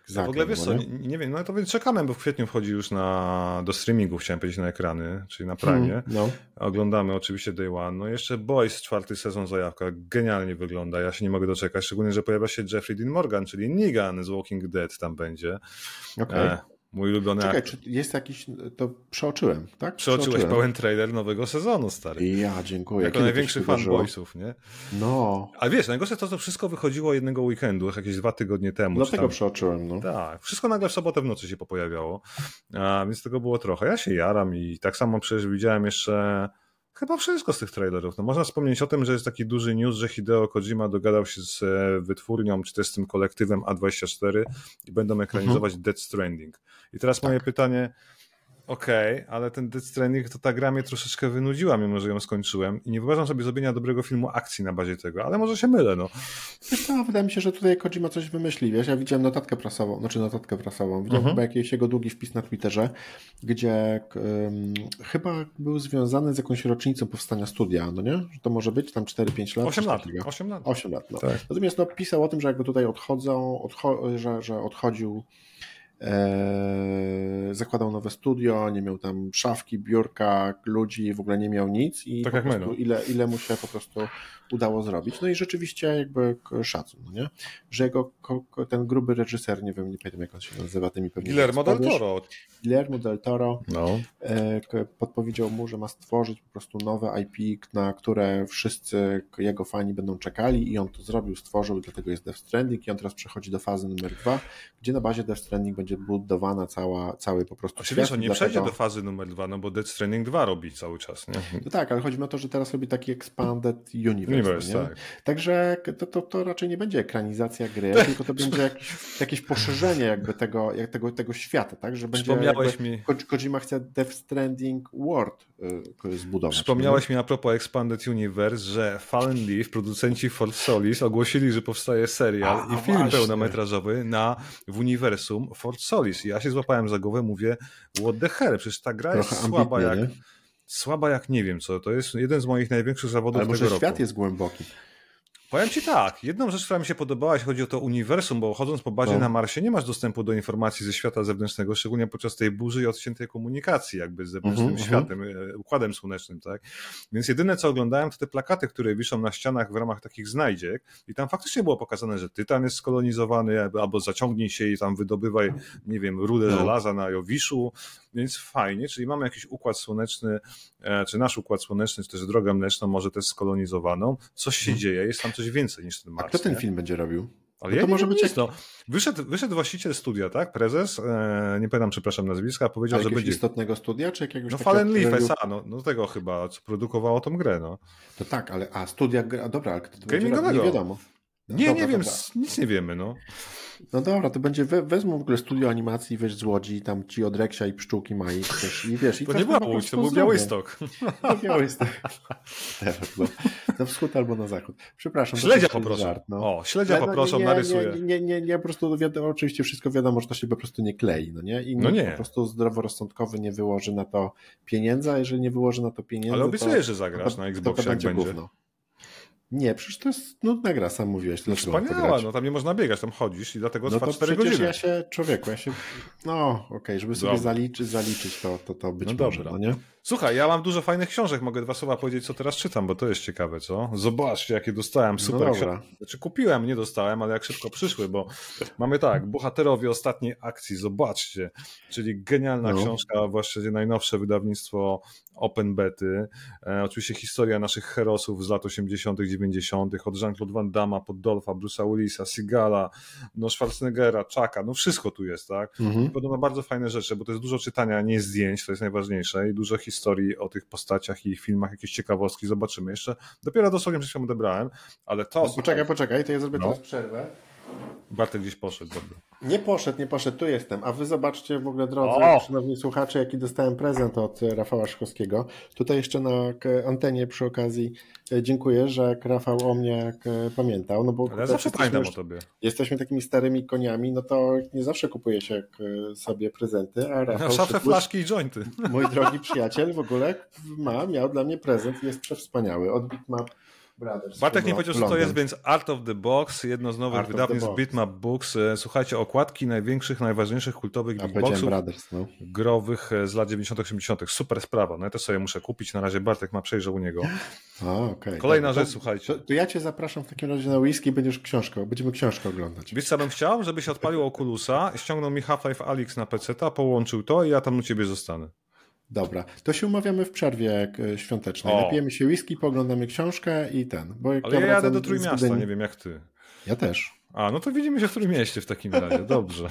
zagrał. W ogóle wiesz co, nie? nie? wiem, no to więc czekamy, bo w kwietniu wchodzi już na, do streamingu, chciałem powiedzieć, na ekrany, czyli na Prime. Hmm, no. Oglądamy oczywiście Day One. No jeszcze Boys, czwarty sezon zajawka, genialnie wygląda, ja się nie mogę doczekać, szczególnie, że pojawia się Jeffrey Dean Morgan, czyli Negan z Walking Dead tam będzie. Okay. Mój ulubiony Czekaj, czy jest jakiś, to przeoczyłem, tak? Przeoczyłeś przeoczyłem. pełen trailer nowego sezonu, stary. Ja, dziękuję. Jako Kiedy największy fan Boysów, nie? No. A wiesz, najgorsze to, to wszystko wychodziło jednego weekendu, jakieś dwa tygodnie temu. Dlatego tam... przeoczyłem, no. Tak, wszystko nagle w sobotę w nocy się popojawiało, a, więc tego było trochę. Ja się jaram i tak samo przecież widziałem jeszcze chyba wszystko z tych trailerów. No, można wspomnieć o tym, że jest taki duży news, że Hideo Kojima dogadał się z e, wytwórnią, czy też z tym kolektywem A24 i będą ekranizować mhm. Dead Stranding. I teraz tak. moje pytanie, okej, okay, ale ten Death Stranding to ta gra mnie troszeczkę wynudziła, mimo że ją skończyłem i nie wyobrażam sobie zrobienia dobrego filmu akcji na bazie tego, ale może się mylę, no. Wiesz co, wydaje mi się, że tutaj Kojima coś wymyśli, wiesz, ja widziałem notatkę prasową, znaczy notatkę prasową, widziałem mhm. chyba jakiś jego długi wpis na Twitterze, gdzie um, chyba był związany z jakąś rocznicą powstania studia, no nie? Że to może być tam 4-5 lat. 8 lat, 8 lat. 8 lat, no. Tak. Natomiast no, pisał o tym, że jakby tutaj odchodzą, odcho że, że odchodził zakładał nowe studio, nie miał tam szafki, biurka, ludzi, w ogóle nie miał nic i tak po prostu no. ile, ile mu się po prostu udało zrobić. No i rzeczywiście jakby szacun, no nie? że jego ten gruby reżyser, nie wiem, nie pamiętam jak on się nazywa, tymi pewnie Guillermo del Toro. Guillermo del Toro no. E, podpowiedział mu, że ma stworzyć po prostu nowe IP, na które wszyscy jego fani będą czekali i on to zrobił, stworzył, dlatego jest Death Stranding i on teraz przechodzi do fazy numer dwa, gdzie na bazie Death Stranding będzie budowana cała, cały po prostu Oczywiście świat. on nie dlatego... przejdzie do fazy numer dwa, no bo Death Stranding 2 robi cały czas, nie? No tak, ale chodzi mi o to, że teraz robi taki expanded universe, universe tak. Także to, to, to raczej nie będzie ekranizacja gry, tylko to będzie jakieś, jakieś poszerzenie jakby tego, jak tego, tego świata, tak? Że będzie Przypomniałeś mi... Kojima chce Death Stranding World zbudować. Przypomniałeś nie? mi a propos Expanded Universe, że Fallen Leaf, producenci Fort Solis ogłosili, że powstaje serial a, i film właśnie. pełnometrażowy na w uniwersum Fort Solis. I ja się złapałem za głowę, mówię, what the hell, przecież ta gra Trochę jest słaba jak... Nie? Słaba jak nie wiem co. To jest jeden z moich największych zawodów Ale może tego świat roku. jest głęboki. Powiem Ci tak, jedną rzecz, która mi się podobała, jeśli chodzi o to uniwersum, bo chodząc po bazie no. na Marsie nie masz dostępu do informacji ze świata zewnętrznego, szczególnie podczas tej burzy i odciętej komunikacji jakby z zewnętrznym mm -hmm. światem, e, układem słonecznym, tak? Więc jedyne co oglądałem to te plakaty, które wiszą na ścianach w ramach takich znajdziek i tam faktycznie było pokazane, że Tytan jest skolonizowany albo zaciągnij się i tam wydobywaj, nie wiem, rudę no. żelaza na Jowiszu, więc fajnie, czyli mamy jakiś układ słoneczny, e, czy nasz układ słoneczny, czy też drogę mleczną może też skolonizowaną, coś się hmm. dzieje, jest tam coś więcej niż ten Mars. A kto ten film będzie robił? Ale no to może być. Nic, no. wyszedł, wyszedł właściciel studia, tak? Prezes, e, nie pamiętam, przepraszam nazwiska, powiedział, że będzie. istotnego studia, czy jakiegoś No Fallen Leaf SA, no, no tego chyba, co produkowało tą grę, no. To tak, ale a studia, a dobra, ale kto to Gamingowego. Nie wiadomo. No, nie, dobra, nie wiem, dobra. nic nie wiemy, no. No dobra, to będzie, we, wezmą w ogóle studio animacji, wiesz, z Łodzi, tam ci od Reksia i Pszczółki Mai, też, i wiesz... I to nie była Łódź, to był Białystok. To Białystok. Teraz, no. Na wschód albo na zachód. Przepraszam. Śledzia poproszę. Żart, no. O, śledzia Ale, poproszę, nie, narysuję. Nie, nie, nie, nie, po prostu wiadomo, oczywiście wszystko wiadomo, że to się po prostu nie klei, no nie? I no nie. po prostu zdroworozsądkowy nie wyłoży na to pieniędzy, a jeżeli nie wyłoży na to pieniędzy, Ale obiecuję, że zagrasz to, na Xboxie, to, to będzie. jak będzie. Gówno. Nie, przecież to jest nudna gra, sam mówiłeś. No wspaniała, no tam nie można biegać, tam chodzisz i dlatego no trwa 4 godziny. ja się, człowieku, ja się, no okej, okay, żeby sobie zaliczyć, zaliczyć to, to, to być no może, no nie? Słuchaj, ja mam dużo fajnych książek, mogę dwa słowa powiedzieć, co teraz czytam, bo to jest ciekawe, co? Zobaczcie, jakie dostałem, no super no książki. Znaczy kupiłem, nie dostałem, ale jak szybko przyszły, bo mamy tak, bohaterowie ostatniej akcji, zobaczcie, czyli genialna no. książka, właściwie najnowsze wydawnictwo Open Bety, e, oczywiście historia naszych herosów z lat 80 90 od Jean-Claude Van Damme, pod Dolfa, Bruce'a Willisa, Sigala, no Schwarzeneggera, Chucka, no wszystko tu jest, tak? Mhm. Podobno bardzo fajne rzeczy, bo to jest dużo czytania, nie zdjęć, to jest najważniejsze i dużo historii historii o tych postaciach i ich filmach, jakieś ciekawostki zobaczymy. Jeszcze dopiero dosłownie przed chwilą odebrałem, ale to... No, poczekaj, poczekaj, to ja zrobię no. teraz przerwę. Bartek gdzieś poszedł, dobra. Nie poszedł, nie poszedł, tu jestem. A wy zobaczcie w ogóle, drodzy o! szanowni słuchacze, jaki dostałem prezent od Rafała Szkowskiego. Tutaj jeszcze na antenie przy okazji e, dziękuję, że Rafał o mnie e, pamiętał. No bo Ale ja zawsze pamiętam o tobie. Jesteśmy takimi starymi koniami, no to nie zawsze kupuje się e, sobie prezenty, a Rafał... Szafę, flaszki i jointy. Mój drogi przyjaciel w ogóle ma, miał dla mnie prezent, jest przewspaniały. Od Bitmap Brothers. Bartek nie powiedział, co to jest, więc Art of the Box, jedno z nowych Art wydawnictw Bitmap Books. E, słuchajcie, okładki największych, najważniejszych kultowych ja Boxów Brothers, no. growych e, z lat 90-80. Super sprawa. No ja to sobie muszę kupić. Na razie Bartek ma przejrzał u niego. A, okay. Kolejna rzecz, to, słuchajcie. To, to, ja cię zapraszam w takim razie na whisky, będziesz książkę, będziemy książkę oglądać. Wiesz co bym chciał? Żebyś odpalił Oculusa, ściągnął mi Half-Life Alyx na PC, połączył to i ja tam u ciebie zostanę. Dobra, to się umawiamy w przerwie e, świątecznej. O. Napijemy się whisky, poglądamy książkę i ten. Bo Ale ja jadę do Trójmiasta, nie wiem jak ty. Ja też. A, no to widzimy się w którym mieście w takim razie, dobrze.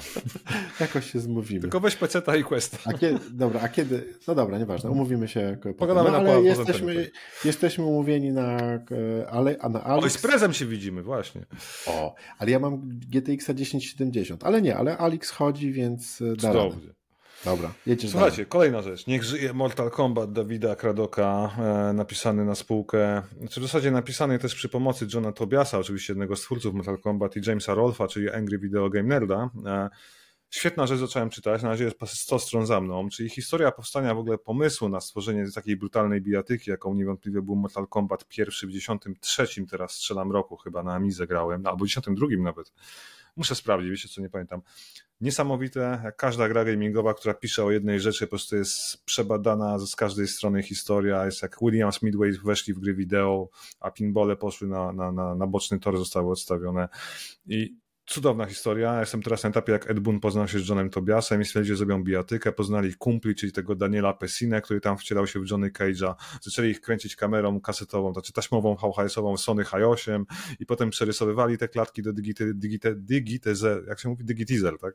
Jakoś się zmówimy. Tylko weź peceta i questa. A kiedy, dobra, a kiedy, no dobra, nieważne, umówimy się. Pogadamy no, na ale jesteśmy, jesteśmy umówieni na, ale, a na Alex... Oj, z prezem się widzimy, właśnie. O, ale ja mam GTX 1070, ale nie, ale Alex chodzi, więc e, da Cudownie. Dobra, jedziesz Słuchajcie, dalej. kolejna rzecz. Niech żyje Mortal Kombat Dawida Kradoka, e, napisany na spółkę, znaczy w zasadzie napisany też przy pomocy Johna Tobiasa, oczywiście jednego z twórców Mortal Kombat i Jamesa Rolfa, czyli Angry Video Game Nerda. E, świetna rzecz zacząłem czytać, na razie jest 100 stron za mną, czyli historia powstania w ogóle pomysłu na stworzenie takiej brutalnej bijatyki, jaką niewątpliwie był Mortal Kombat pierwszy w 93, teraz strzelam roku chyba, na Amizę grałem, albo 92 nawet. Muszę sprawdzić, wiecie co, nie pamiętam. Niesamowite, jak każda gra gamingowa, która pisze o jednej rzeczy, po prostu jest przebadana z każdej strony historia, jest jak Williams Midway weszli w gry wideo, a pinbole poszły na, na, na, na boczny tor, zostały odstawione i cudowna historia. Jestem teraz na etapie, jak Ed Boon poznał się z Johnem Tobiasem i stwierdzili, że zrobią bijatykę. Poznali kumpli, czyli tego Daniela Pessinę, który tam wcielał się w Johnny Cage'a. Zaczęli ich kręcić kamerą kasetową, znaczy taśmową VHS-ową Sony Hi8 i potem przerysowywali te klatki do digite, digite, digite, jak się mówi, digitizer, tak?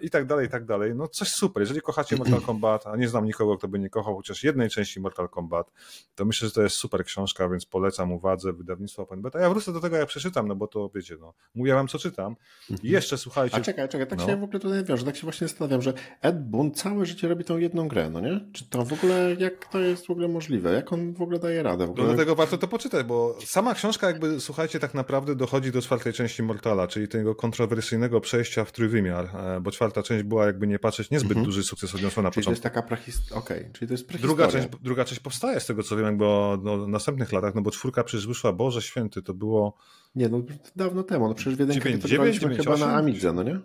I tak dalej, i tak dalej. No coś super. Jeżeli kochacie Mortal Kombat, a nie znam nikogo, kto by nie kochał chociaż jednej części Mortal Kombat, to myślę, że to jest super książka, więc polecam uwadze wydawnictwa Open Beta. Ja wrócę do tego, jak przeczytam, no bo to wiecie, no, mówię wam, co czytam. I mhm. jeszcze słuchajcie... A czekaj, czekaj, tak no. się w ogóle tutaj wiąże, tak się właśnie zastanawiam, że Ed Boon całe życie robi tą jedną grę, no nie? Czy to w ogóle, jak to jest w ogóle możliwe? Jak on w ogóle daje radę? W ogóle... No dlatego warto to poczytać, bo sama książka jakby, słuchajcie, tak naprawdę dochodzi do czwartej części Mortala, czyli tego kontrowersyjnego przejścia w trójwymiar, e, bo czwarta część była jakby nie patrzeć, niezbyt mhm. duży sukces odniosła na czyli początku. to jest taka prahist... Okej, okay. czyli to jest druga część, druga część powstaje z tego co wiem, bo no, w następnych latach, no bo czwórka przecież wyszła, Boże Święty, to było... Nie, no dawno temu, no przecież w jedynkę 9, 9, 9, chyba 8? na Amidze, no nie?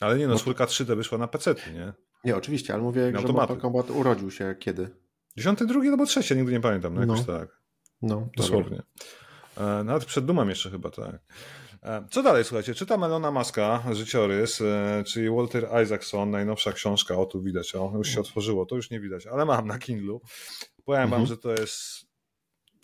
Ale nie, no, no czwórka 3D wyszła na PC, nie? Nie, oczywiście, ale mówię, że Mortal Kombat urodził się kiedy? Dziesiąty, drugi albo trzeci, nigdy nie pamiętam, no jakoś no. tak. No, dosłownie. E, nawet przed Dumem jeszcze chyba, tak. E, co dalej, słuchajcie? Czytam Elona Muska, życiorys, e, czyli Walter Isaacson, najnowsza książka, o tu widać, o, już się otworzyło, to już nie widać, ale mam na Kindlu. Powiem mhm. wam, że to jest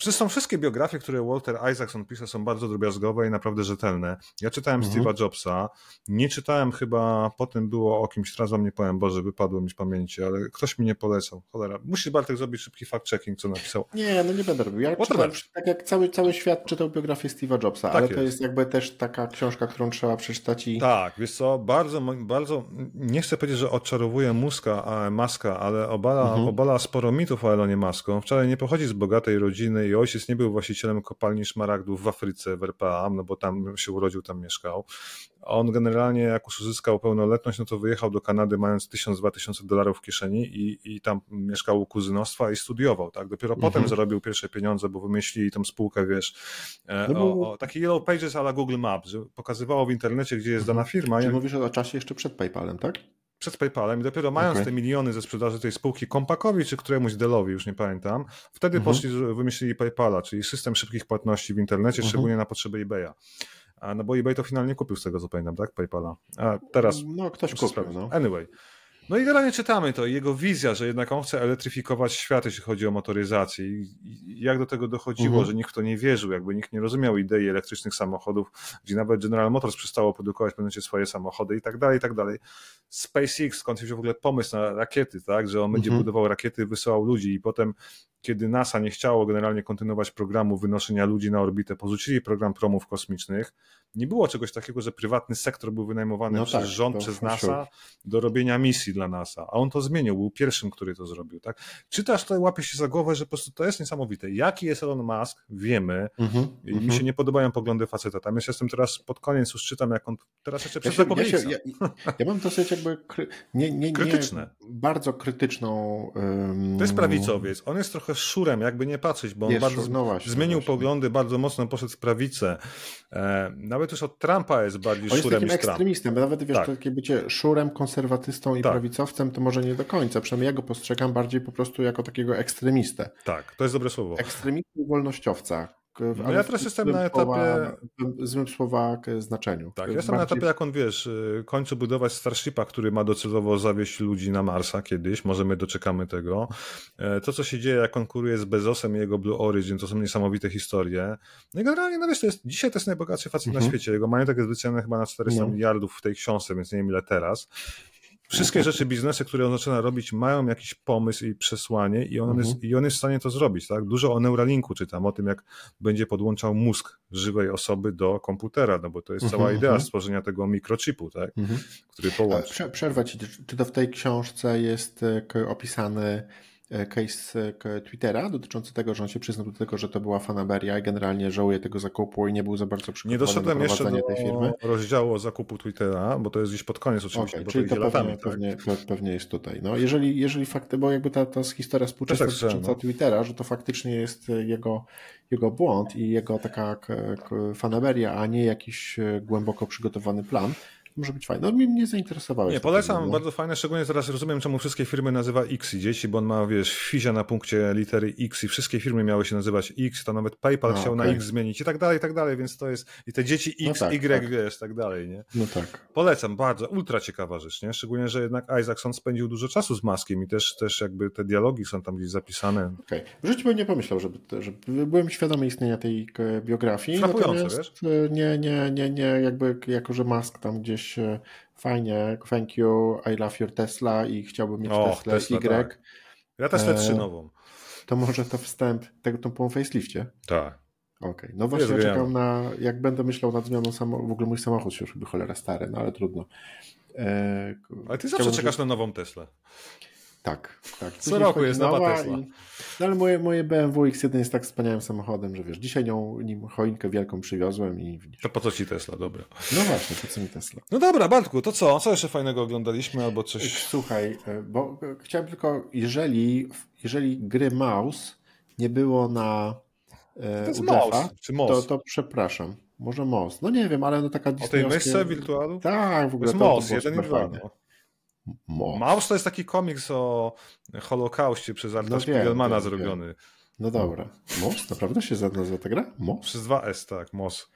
Zresztą wszystkie biografie, które Walter Isaacson pisze, są bardzo drobiazgowe i naprawdę rzetelne. Ja czytałem mhm. Steve'a Jobsa, nie czytałem chyba, potem było o kimś, teraz wam nie powiem, Boże, wypadło mi z pamięci, ale ktoś mi nie polecał. Cholera, musisz Bartek zrobić szybki fact-checking, co napisał. Nie, no nie będę robił. Ja czytałem, tak jak cały, cały świat czytał biografię Steve'a Jobsa, tak ale jest. to jest jakby też taka książka, którą trzeba przeczytać i... Tak, wiesz co, bardzo, bardzo, nie chcę powiedzieć, że odczarowuje Muska, a Maska, ale obala, mhm. obala sporo mitów o Elonie Masku. Wczoraj nie pochodzi z bogatej rodziny i ojciec nie był właścicielem kopalni szmaragdów w Afryce, w RPA, no bo tam się urodził, tam mieszkał. On generalnie, jak już uzyskał pełnoletność, no to wyjechał do Kanady mając 1000-2000 dolarów w kieszeni i, i tam mieszkał u kuzynostwa i studiował, tak? Dopiero mhm. potem zarobił pierwsze pieniądze, bo wymyślili tą spółkę, wiesz, e, no o, o, taki Yellow Pages ala Google Maps, że pokazywało w internecie, gdzie jest dana mhm. firma. Czyli mówisz o czasie jeszcze przed PayPalem, tak? Przed PayPalem i dopiero mając okay. te miliony ze sprzedaży tej spółki Kompakowi czy któremuś Dellowi, już nie pamiętam, wtedy mhm. poszli, wymyślili PayPala, czyli system szybkich płatności w internecie, mhm. szczególnie na potrzeby eBaya. A, no bo eBay to finalnie kupił z tego co pamiętam, tak? PayPala. A teraz... No ktoś kupił, no. Anyway. No i generalnie czytamy to, jego wizja, że jednak on chce elektryfikować świat, jeśli chodzi o motoryzację. I jak do tego dochodziło, mhm. że nikt w to nie wierzył, jakby nikt nie rozumiał idei elektrycznych samochodów, gdzie nawet General Motors przestało produkować momencie swoje samochody i tak dalej, i tak dalej. SpaceX, skąd się w ogóle pomysł na rakiety, tak, że on będzie mhm. budował rakiety, wysyłał ludzi i potem kiedy NASA nie chciało generalnie kontynuować programu wynoszenia ludzi na orbitę, porzucili program promów kosmicznych. Nie było czegoś takiego, że prywatny sektor był wynajmowany no przez tak, rząd, przez NASA do robienia misji dla NASA, a on to zmienił, był pierwszym, który to zrobił. Tak? Czytasz to i łapiesz się za głowę, że po prostu to jest niesamowite. Jaki jest Elon Musk, wiemy. Mhm, I mi mhm. się nie podobają poglądy faceta. Tam jest, jestem teraz pod koniec, już czytam, jak on teraz jeszcze ja się, ja, się, ja, ja, mam dosyć jakby kry, nie, nie, nie, krytyczne. bardzo krytyczną. Um... To jest prawicowiec. On jest trochę szurem, jakby nie patrzeć, bo on jest bardzo no właśnie, zmienił właśnie. poglądy, bardzo mocno poszedł w prawicę. E, nawet już od Trumpa jest bardziej on szurem jest takim ekstremistem, bo nawet wiesz, tak. takie bycie szurem, konserwatystą i tak. prawicowcem, to może nie do końca. Przynajmniej ja go postrzegam bardziej po prostu jako takiego ekstremistę. Tak, to jest dobre słowo. Ekstremistę i wolnościowca, no ja teraz jestem na etapie. Słowa, złym słowa znaczeniu. Tak, ja jestem bardziej... na etapie, jak on wiesz, y, kończy budować Starshipa, który ma docelowo zawieść ludzi na Marsa kiedyś. Może my doczekamy tego. E, to, co się dzieje, jak konkuruje z Bezosem i jego Blue Origin, to są niesamowite historie. No i generalnie, no wiesz, to jest, dzisiaj to jest najbogatszy facet mhm. na świecie. Jego majątek jest wyceniony chyba na 400 no. miliardów w tej książce, więc nie wiem ile teraz. Wszystkie rzeczy, biznesy, które on zaczyna robić, mają jakiś pomysł i przesłanie i on, mhm. jest, i on jest w stanie to zrobić. Tak? Dużo o Neuralinku czytam, o tym, jak będzie podłączał mózg żywej osoby do komputera, no bo to jest mhm. cała idea mhm. stworzenia tego mikrochipu, tak? Mhm. który połączy. Przerwę ci, czy to w tej książce jest e, opisany E, case e, Twittera dotyczący tego, że on się przyznał do tego, że to była fanaberia i generalnie żałuje tego zakupu i nie był za bardzo przygotowany Nie doszedłem do jeszcze do tej firmy. rozdziału o zakupu Twittera, bo to jest gdzieś pod koniec oczywiście, okay, bo czyli to, to pewnie, latami, tak? pewnie, pewnie, jest tutaj. No, jeżeli, jeżeli fakty, bo jakby ta, ta historia współczesna tak dotycząca no. Twittera, że to faktycznie jest jego, jego błąd i jego taka fanaberia, a nie jakiś e, głęboko przygotowany plan, może być fajne. No mnie nie zainteresowałeś. Nie, polecam, no. bardzo fajne, szczególnie teraz rozumiem, czemu wszystkie firmy nazywa X i dzieci, bo on ma, wiesz, fizia na punkcie litery X i wszystkie firmy miały się nazywać X, to nawet PayPal A, chciał okay. na X zmienić i tak dalej, i tak dalej, więc to jest, i te dzieci X, no tak, Y, tak. wiesz, tak dalej, nie? No tak. Polecam, bardzo, ultra ciekawa rzecz, nie? Szczególnie, że jednak Isaacson spędził dużo czasu z Maskiem i też, też jakby te dialogi są tam gdzieś zapisane. Okej. Okay. W życiu bym nie pomyślał, żeby, żeby byłem świadomy istnienia tej e, biografii, natomiast wiesz? E, nie, nie, nie, nie, jakby jako, że Mask tam gdzieś e, fajnie, thank you, I love your Tesla i chciałbym mieć Och, Tesla, Tesla Y. Tak. Ja Tesla 3 nową. To może to wstęp tego tą po facelifcie? Tak. Okej, okay. no właśnie ja czekam na, jak będę myślał nad zmianą samochodu, w ogóle mój samochód się już chyba cholera stary, no ale trudno. E, ale ty zawsze czekasz na nową Teslę. Tak, tak. Co roku jest nowa Tesla. I, no ale moje, moje BMW X1 jest tak wspaniałym samochodem, że wiesz, dzisiaj nią, nim choinkę wielką przywiozłem i widzisz. To po co ci Tesla, dobra. No właśnie, po co mi Tesla. No dobra, Bartku, to co? Co jeszcze fajnego oglądaliśmy albo coś? Słuchaj, e, bo chciałem tylko, jeżeli, jeżeli gry Mouse nie było na e, to jest mouse, czy to, to przepraszam. Może Mouse. No nie wiem, ale no taka O tej myszce wirtualu? Tak, w ogóle. To jest Mouse, jeden i dwa. Maus to jest taki komiks o Holokaustie przez Arta no Spiegelmana zrobiony. Wiem. No dobra. Mos? Naprawdę się nazywa ta gra? Mos? Przez 2S, tak, Mos.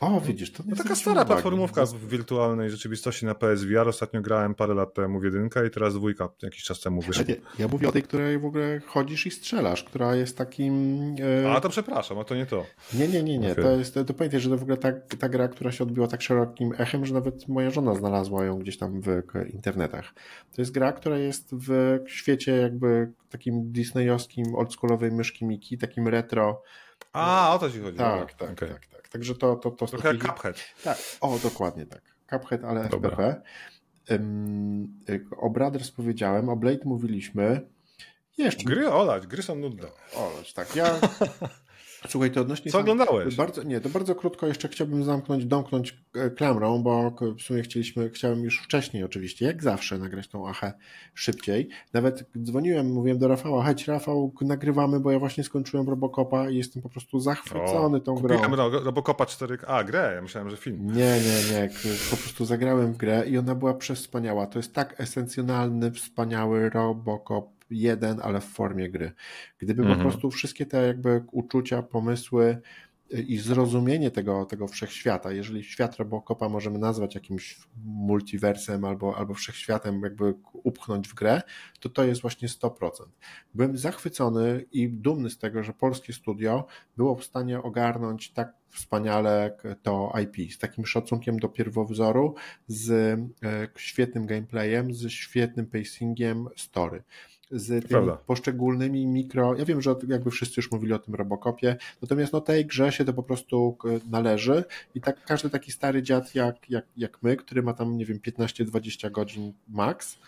O, widzisz, to no taka stara platformówka w wirtualnej rzeczywistości na PSVR. Ostatnio grałem parę lat temu w jedynkę i teraz dwójka jakiś czas temu wyszła. Ja, ja mówię o tej, której w ogóle chodzisz i strzelasz, która jest takim... E... A, to przepraszam, a to nie to. Nie, nie, nie, nie. Okay. To jest, to, to pamiętaj, że to w ogóle ta, ta gra, która się odbiła tak szerokim echem, że nawet moja żona znalazła ją gdzieś tam w internetach. To jest gra, która jest w świecie jakby takim disneyowskim, oldschoolowej myszki Miki, takim retro, a, o to ci chodzi. Tak, tak, okay. tak, tak. Także to... to, to Trochę jak Cuphead. Tak, o, dokładnie tak. Cuphead, ale Dobra. FPP. Um, o Brothers powiedziałem, o Blade mówiliśmy. Jeszcze. Gry olać, gry są nudne. Olać, tak. Ja Słuchaj, to odnośnie... Co oglądałeś? Bardzo, nie, to bardzo krótko jeszcze chciałbym zamknąć, domknąć e, klamrą, bo w sumie chcieliśmy, chciałem już wcześniej oczywiście, jak zawsze, nagrać tą achę szybciej. Nawet dzwoniłem, mówiłem do Rafała, chodź Rafał, nagrywamy, bo ja właśnie skończyłem Robocopa i jestem po prostu zachwycony o, tą grą. Kupiłem Robocopa 4, a grę, ja myślałem, że film. Nie, nie, nie, po prostu zagrałem w grę i ona była przewspaniała. To jest tak esencjonalny, wspaniały Robocop jeden, ale w formie gry. Gdyby mhm. po prostu wszystkie te jakby uczucia, pomysły y, i zrozumienie tego, tego wszechświata, jeżeli świat Robocopa możemy nazwać jakimś multiversem albo, albo wszechświatem, jakby upchnąć w grę, to to jest właśnie 100%. Byłem zachwycony i dumny z tego, że polskie studio było w stanie ogarnąć tak wspaniale to IP, z takim szacunkiem do pierwowzoru, z e, świetnym gameplayem, z świetnym pacingiem story z tymi Prawda. poszczególnymi mikro. Ja wiem, że jakby wszyscy już mówili o tym Robocopie, natomiast no tej grze się to po prostu należy i tak każdy taki stary dziad jak, jak, jak my, który ma tam, nie wiem, 15-20 godzin max,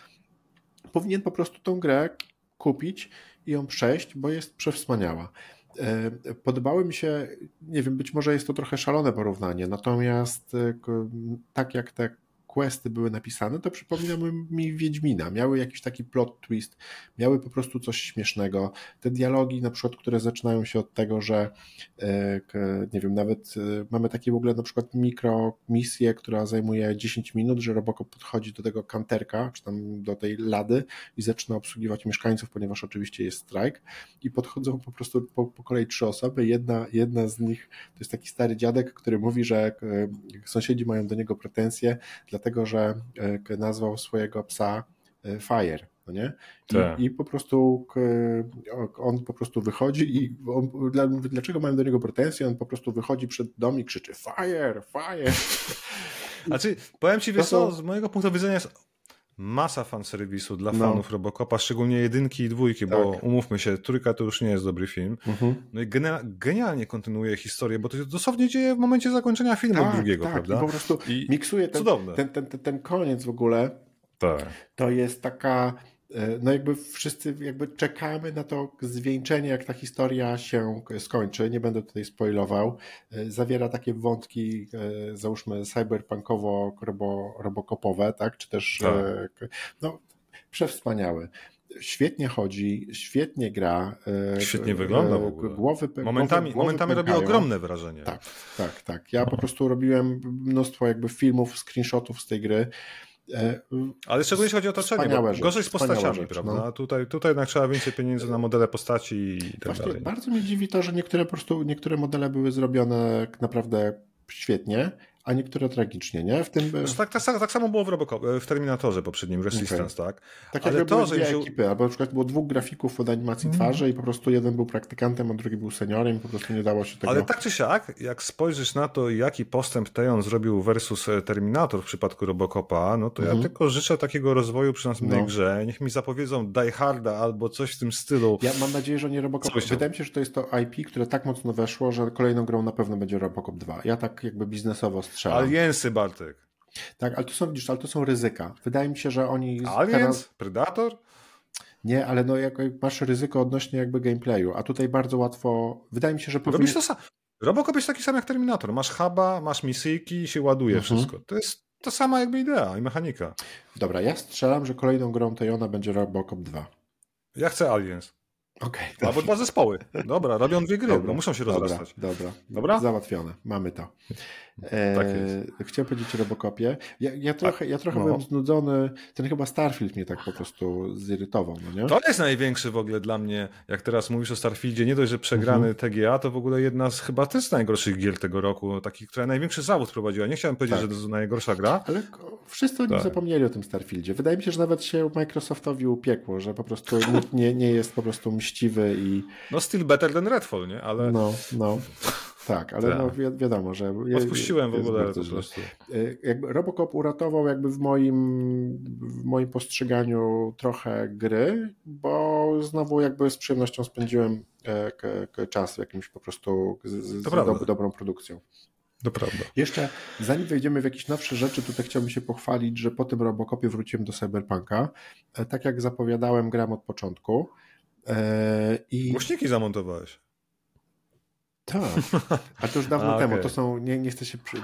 powinien po prostu tą grę kupić i ją przejść, bo jest przewspaniała. E, podobały mi się, nie wiem, być może jest to trochę szalone porównanie, natomiast e, tak jak te questy były napisane, to przypominały mi Wiedźmina. Miały jakiś taki plot twist, miały po prostu coś śmiesznego. Te dialogi na przykład, które zaczynają się od tego, że e, nie wiem, nawet e, mamy takie w ogóle na przykład mikro misję, która zajmuje 10 minut, że Robocop podchodzi do tego kanterka, czy tam do tej lady i zaczyna obsługiwać mieszkańców, ponieważ oczywiście jest strajk i podchodzą po prostu po, po kolei trzy osoby. Jedna, jedna z nich to jest taki stary dziadek, który mówi, że e, sąsiedzi mają do niego pretensje, dlatego że nazwał swojego psa Fire no nie? I, tak. I, po prostu on po prostu wychodzi i on, dlaczego mają do niego pretensje? On po prostu wychodzi przed dom i krzyczy fire, fire. Znaczy, powiem ci, wiesz co, z mojego punktu widzenia jest masa fanserwisu dla no. fanów Robocopa, szczególnie jedynki i dwójki, tak. bo umówmy się, trójka to już nie jest dobry film. Mhm. No i genialnie kontynuuje historię, bo to się dosłownie dzieje w momencie zakończenia filmu tak, drugiego, tak. prawda? I po prostu I miksuje ten, ten, ten, ten, ten koniec w ogóle. Tak. To jest taka no jakby wszyscy jakby czekamy na to zwieńczenie, jak ta historia się skończy. Nie będę tutaj spoilował. E, zawiera takie wątki, e, załóżmy cyberpunkowo-robokopowe, tak? Czy też tak. no, przewspaniały. Świetnie chodzi, świetnie gra. Świetnie wygląda w ogóle. Głowy, momentami głowy, momentami robi ogromne wrażenie. Tak, tak, tak. Ja po prostu robiłem mnóstwo jakby filmów, screenshotów z tej gry. E, Ale szczególnie jeśli chodzi o otoczenie, bo gorzej z postaciami, rzecz, prawda? No. Tutaj, tutaj jednak trzeba więcej pieniędzy na modele postaci i tak Właśnie dalej. Bardzo mnie dziwi to, że niektóre po prostu, niektóre modele były zrobione naprawdę świetnie, a niektóre tragicznie, nie? W tym... Tak, tak, tak samo było w, Robocop, w Terminatorze poprzednim, Resistance, okay. tak? Tak Ale to, że dwie ekipy, albo na przykład było dwóch grafików od animacji mm. twarzy i po prostu jeden był praktykantem, a drugi był seniorem i po prostu nie dało się tego... Ale tak czy siak, jak spojrzysz na to, jaki postęp Teon zrobił versus e, Terminator w przypadku Robocopa, no to mm. ja mhm. tylko życzę takiego rozwoju przy następnej no. grze. Niech mi zapowiedzą Die Harda albo coś w tym stylu. Ja mam nadzieję, że nie Robocop. Wydaje mi się, że to jest to IP, które tak mocno weszło, że kolejną grą na pewno będzie Robocop 2. Ja tak jakby biznesowo strzelam. Aliensy Bartek. Tak, ale to są, widzisz, ale to są ryzyka. Wydaje mi się, że oni... Aliens? Teraz... Predator? Nie, ale no jak masz ryzyko odnośnie jakby gameplayu, a tutaj bardzo łatwo... Wydaje mi się, że powinien... Robisz to sam. Robocop jest taki sam jak Terminator. Masz huba, masz misyjki i się ładuje mhm. wszystko. To jest to sama jakby idea i mechanika. Dobra, ja strzelam, że kolejną grą Tejona będzie Robocop 2. Ja chcę Aliens. Okej. Okay, Albo dwa zespoły. Dobra, robią dwie gry, dobra, no muszą się dobra, rozrastać. Dobra, dobra. Załatwione. Mamy to. E, tak jest. Chciałem powiedzieć o Robocopie. Ja, ja trochę, ja trochę no. byłem znudzony. Ten chyba Starfield mnie tak po prostu zirytował, no nie? To jest największy w ogóle dla mnie, jak teraz mówisz o Starfieldzie, nie dość, że przegrany mhm. TGA, to w ogóle jedna z chyba też najgorszych gier tego roku, takich, która największy zawód prowadziła. Nie chciałem powiedzieć, tak. że to jest najgorsza gra. Ale wszyscy oni tak. zapomnieli o tym Starfieldzie. Wydaje mi się, że nawet się Microsoftowi upiekło, że po prostu nie, nie jest po prostu mściwy i... No still better than Redfall, nie? Ale... No, no. Tak, ale no wi wiadomo, że. Odpuściłem w ogóle po prostu. Y, jakby Robocop uratował jakby w moim, w moim postrzeganiu trochę gry, bo znowu jakby z przyjemnością spędziłem e, czas jakimś po prostu z, z do, dobrą produkcją. To prawda. Jeszcze zanim wejdziemy w jakieś nowsze rzeczy, tutaj chciałbym się pochwalić, że po tym Robocopie wróciłem do Cyberpunka. E, tak jak zapowiadałem, gram od początku. E, I... Głośniki zamontowałeś. Tak, a to już dawno A, temu. Okay. To są, nie, nie chcę się. Przy...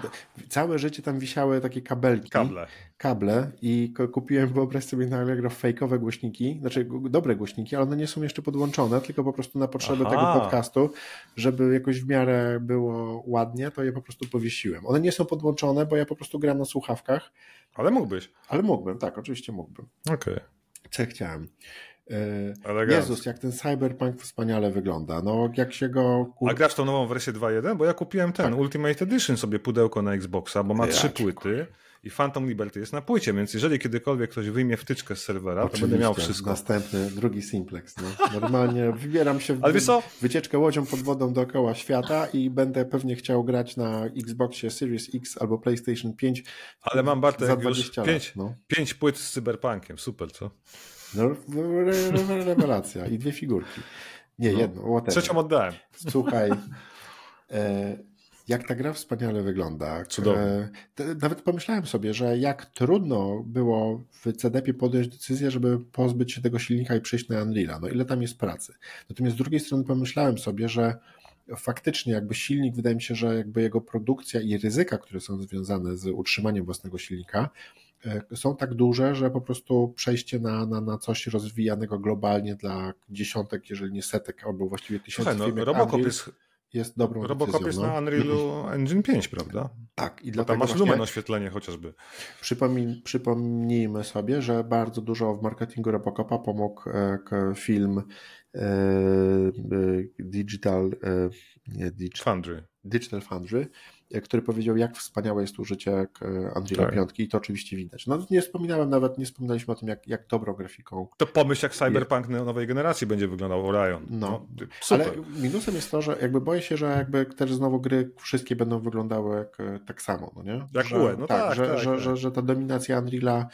Całe życie tam wisiały takie kabelki. Kable. Kable i kupiłem, wyobraź sobie na Allegro, fejkowe głośniki, znaczy dobre głośniki, ale one nie są jeszcze podłączone, tylko po prostu na potrzeby Aha. tego podcastu, żeby jakoś w miarę było ładnie, to je po prostu powiesiłem. One nie są podłączone, bo ja po prostu gram na słuchawkach. Ale mógłbyś. Ale mógłbym, tak, oczywiście mógłbym. Okej. Okay. Co chciałem. Elegancko. Jezus, jak ten Cyberpunk wspaniale wygląda. No, jak się go... A grasz tą nową wersję 2.1? Bo ja kupiłem ten tak. Ultimate Edition sobie pudełko na Xboxa, bo ma ja trzy płyty i Phantom Liberty jest na płycie, więc jeżeli kiedykolwiek ktoś wyjmie wtyczkę z serwera, Oczywiście, to będę miał wszystko. Następny, drugi simplex. No. Normalnie wybieram się w Ale wycieczkę łodzią pod wodą dookoła świata i będę pewnie chciał grać na Xboxie Series X albo PlayStation 5 Ale mam Bartek już 5 no. pięć płyt z Cyberpunkiem, super, co? No, rewelacja. I dwie figurki. Nie, no. jedną. Whatever. Trzecią oddałem. Słuchaj, e, jak ta gra wspaniale wygląda. Cudownie. E, nawet pomyślałem sobie, że jak trudno było w CDP podjąć decyzję, żeby pozbyć się tego silnika i przejść na Unreal'a. No ile tam jest pracy. Natomiast z drugiej strony pomyślałem sobie, że faktycznie jakby silnik, wydaje mi się, że jakby jego produkcja i ryzyka, które są związane z utrzymaniem własnego silnika, e, są tak duże, że po prostu przejście na, na, na coś rozwijanego globalnie dla dziesiątek, jeżeli nie setek, albo właściwie tysięcy Słuchaj, no, Robocop jest jest dobrą Robocop decyzją, jest no. na Unrealu Engine 5, prawda? Tak. I dlatego tam masz lumen oświetlenie chociażby. Przypomnij, przypomnijmy sobie, że bardzo dużo w marketingu Robocopa pomógł e, film e, e, Digital, nie, Digital Foundry. Digital E, który powiedział, jak wspaniałe jest użycie Unreal tak. 5 i to oczywiście widać. No nie wspominałem nawet, nie wspominaliśmy o tym, jak, jak dobrą grafiką. To pomyśl, jak Cyberpunk nowej generacji będzie wyglądał Orion. No, no super. ale minusem jest to, że jakby boję się, że jakby też znowu gry wszystkie będą wyglądały jak, tak samo, no nie? Jak że, UE, no tak, tak, że, tak, że, tak. Że, że ta dominacja Unreala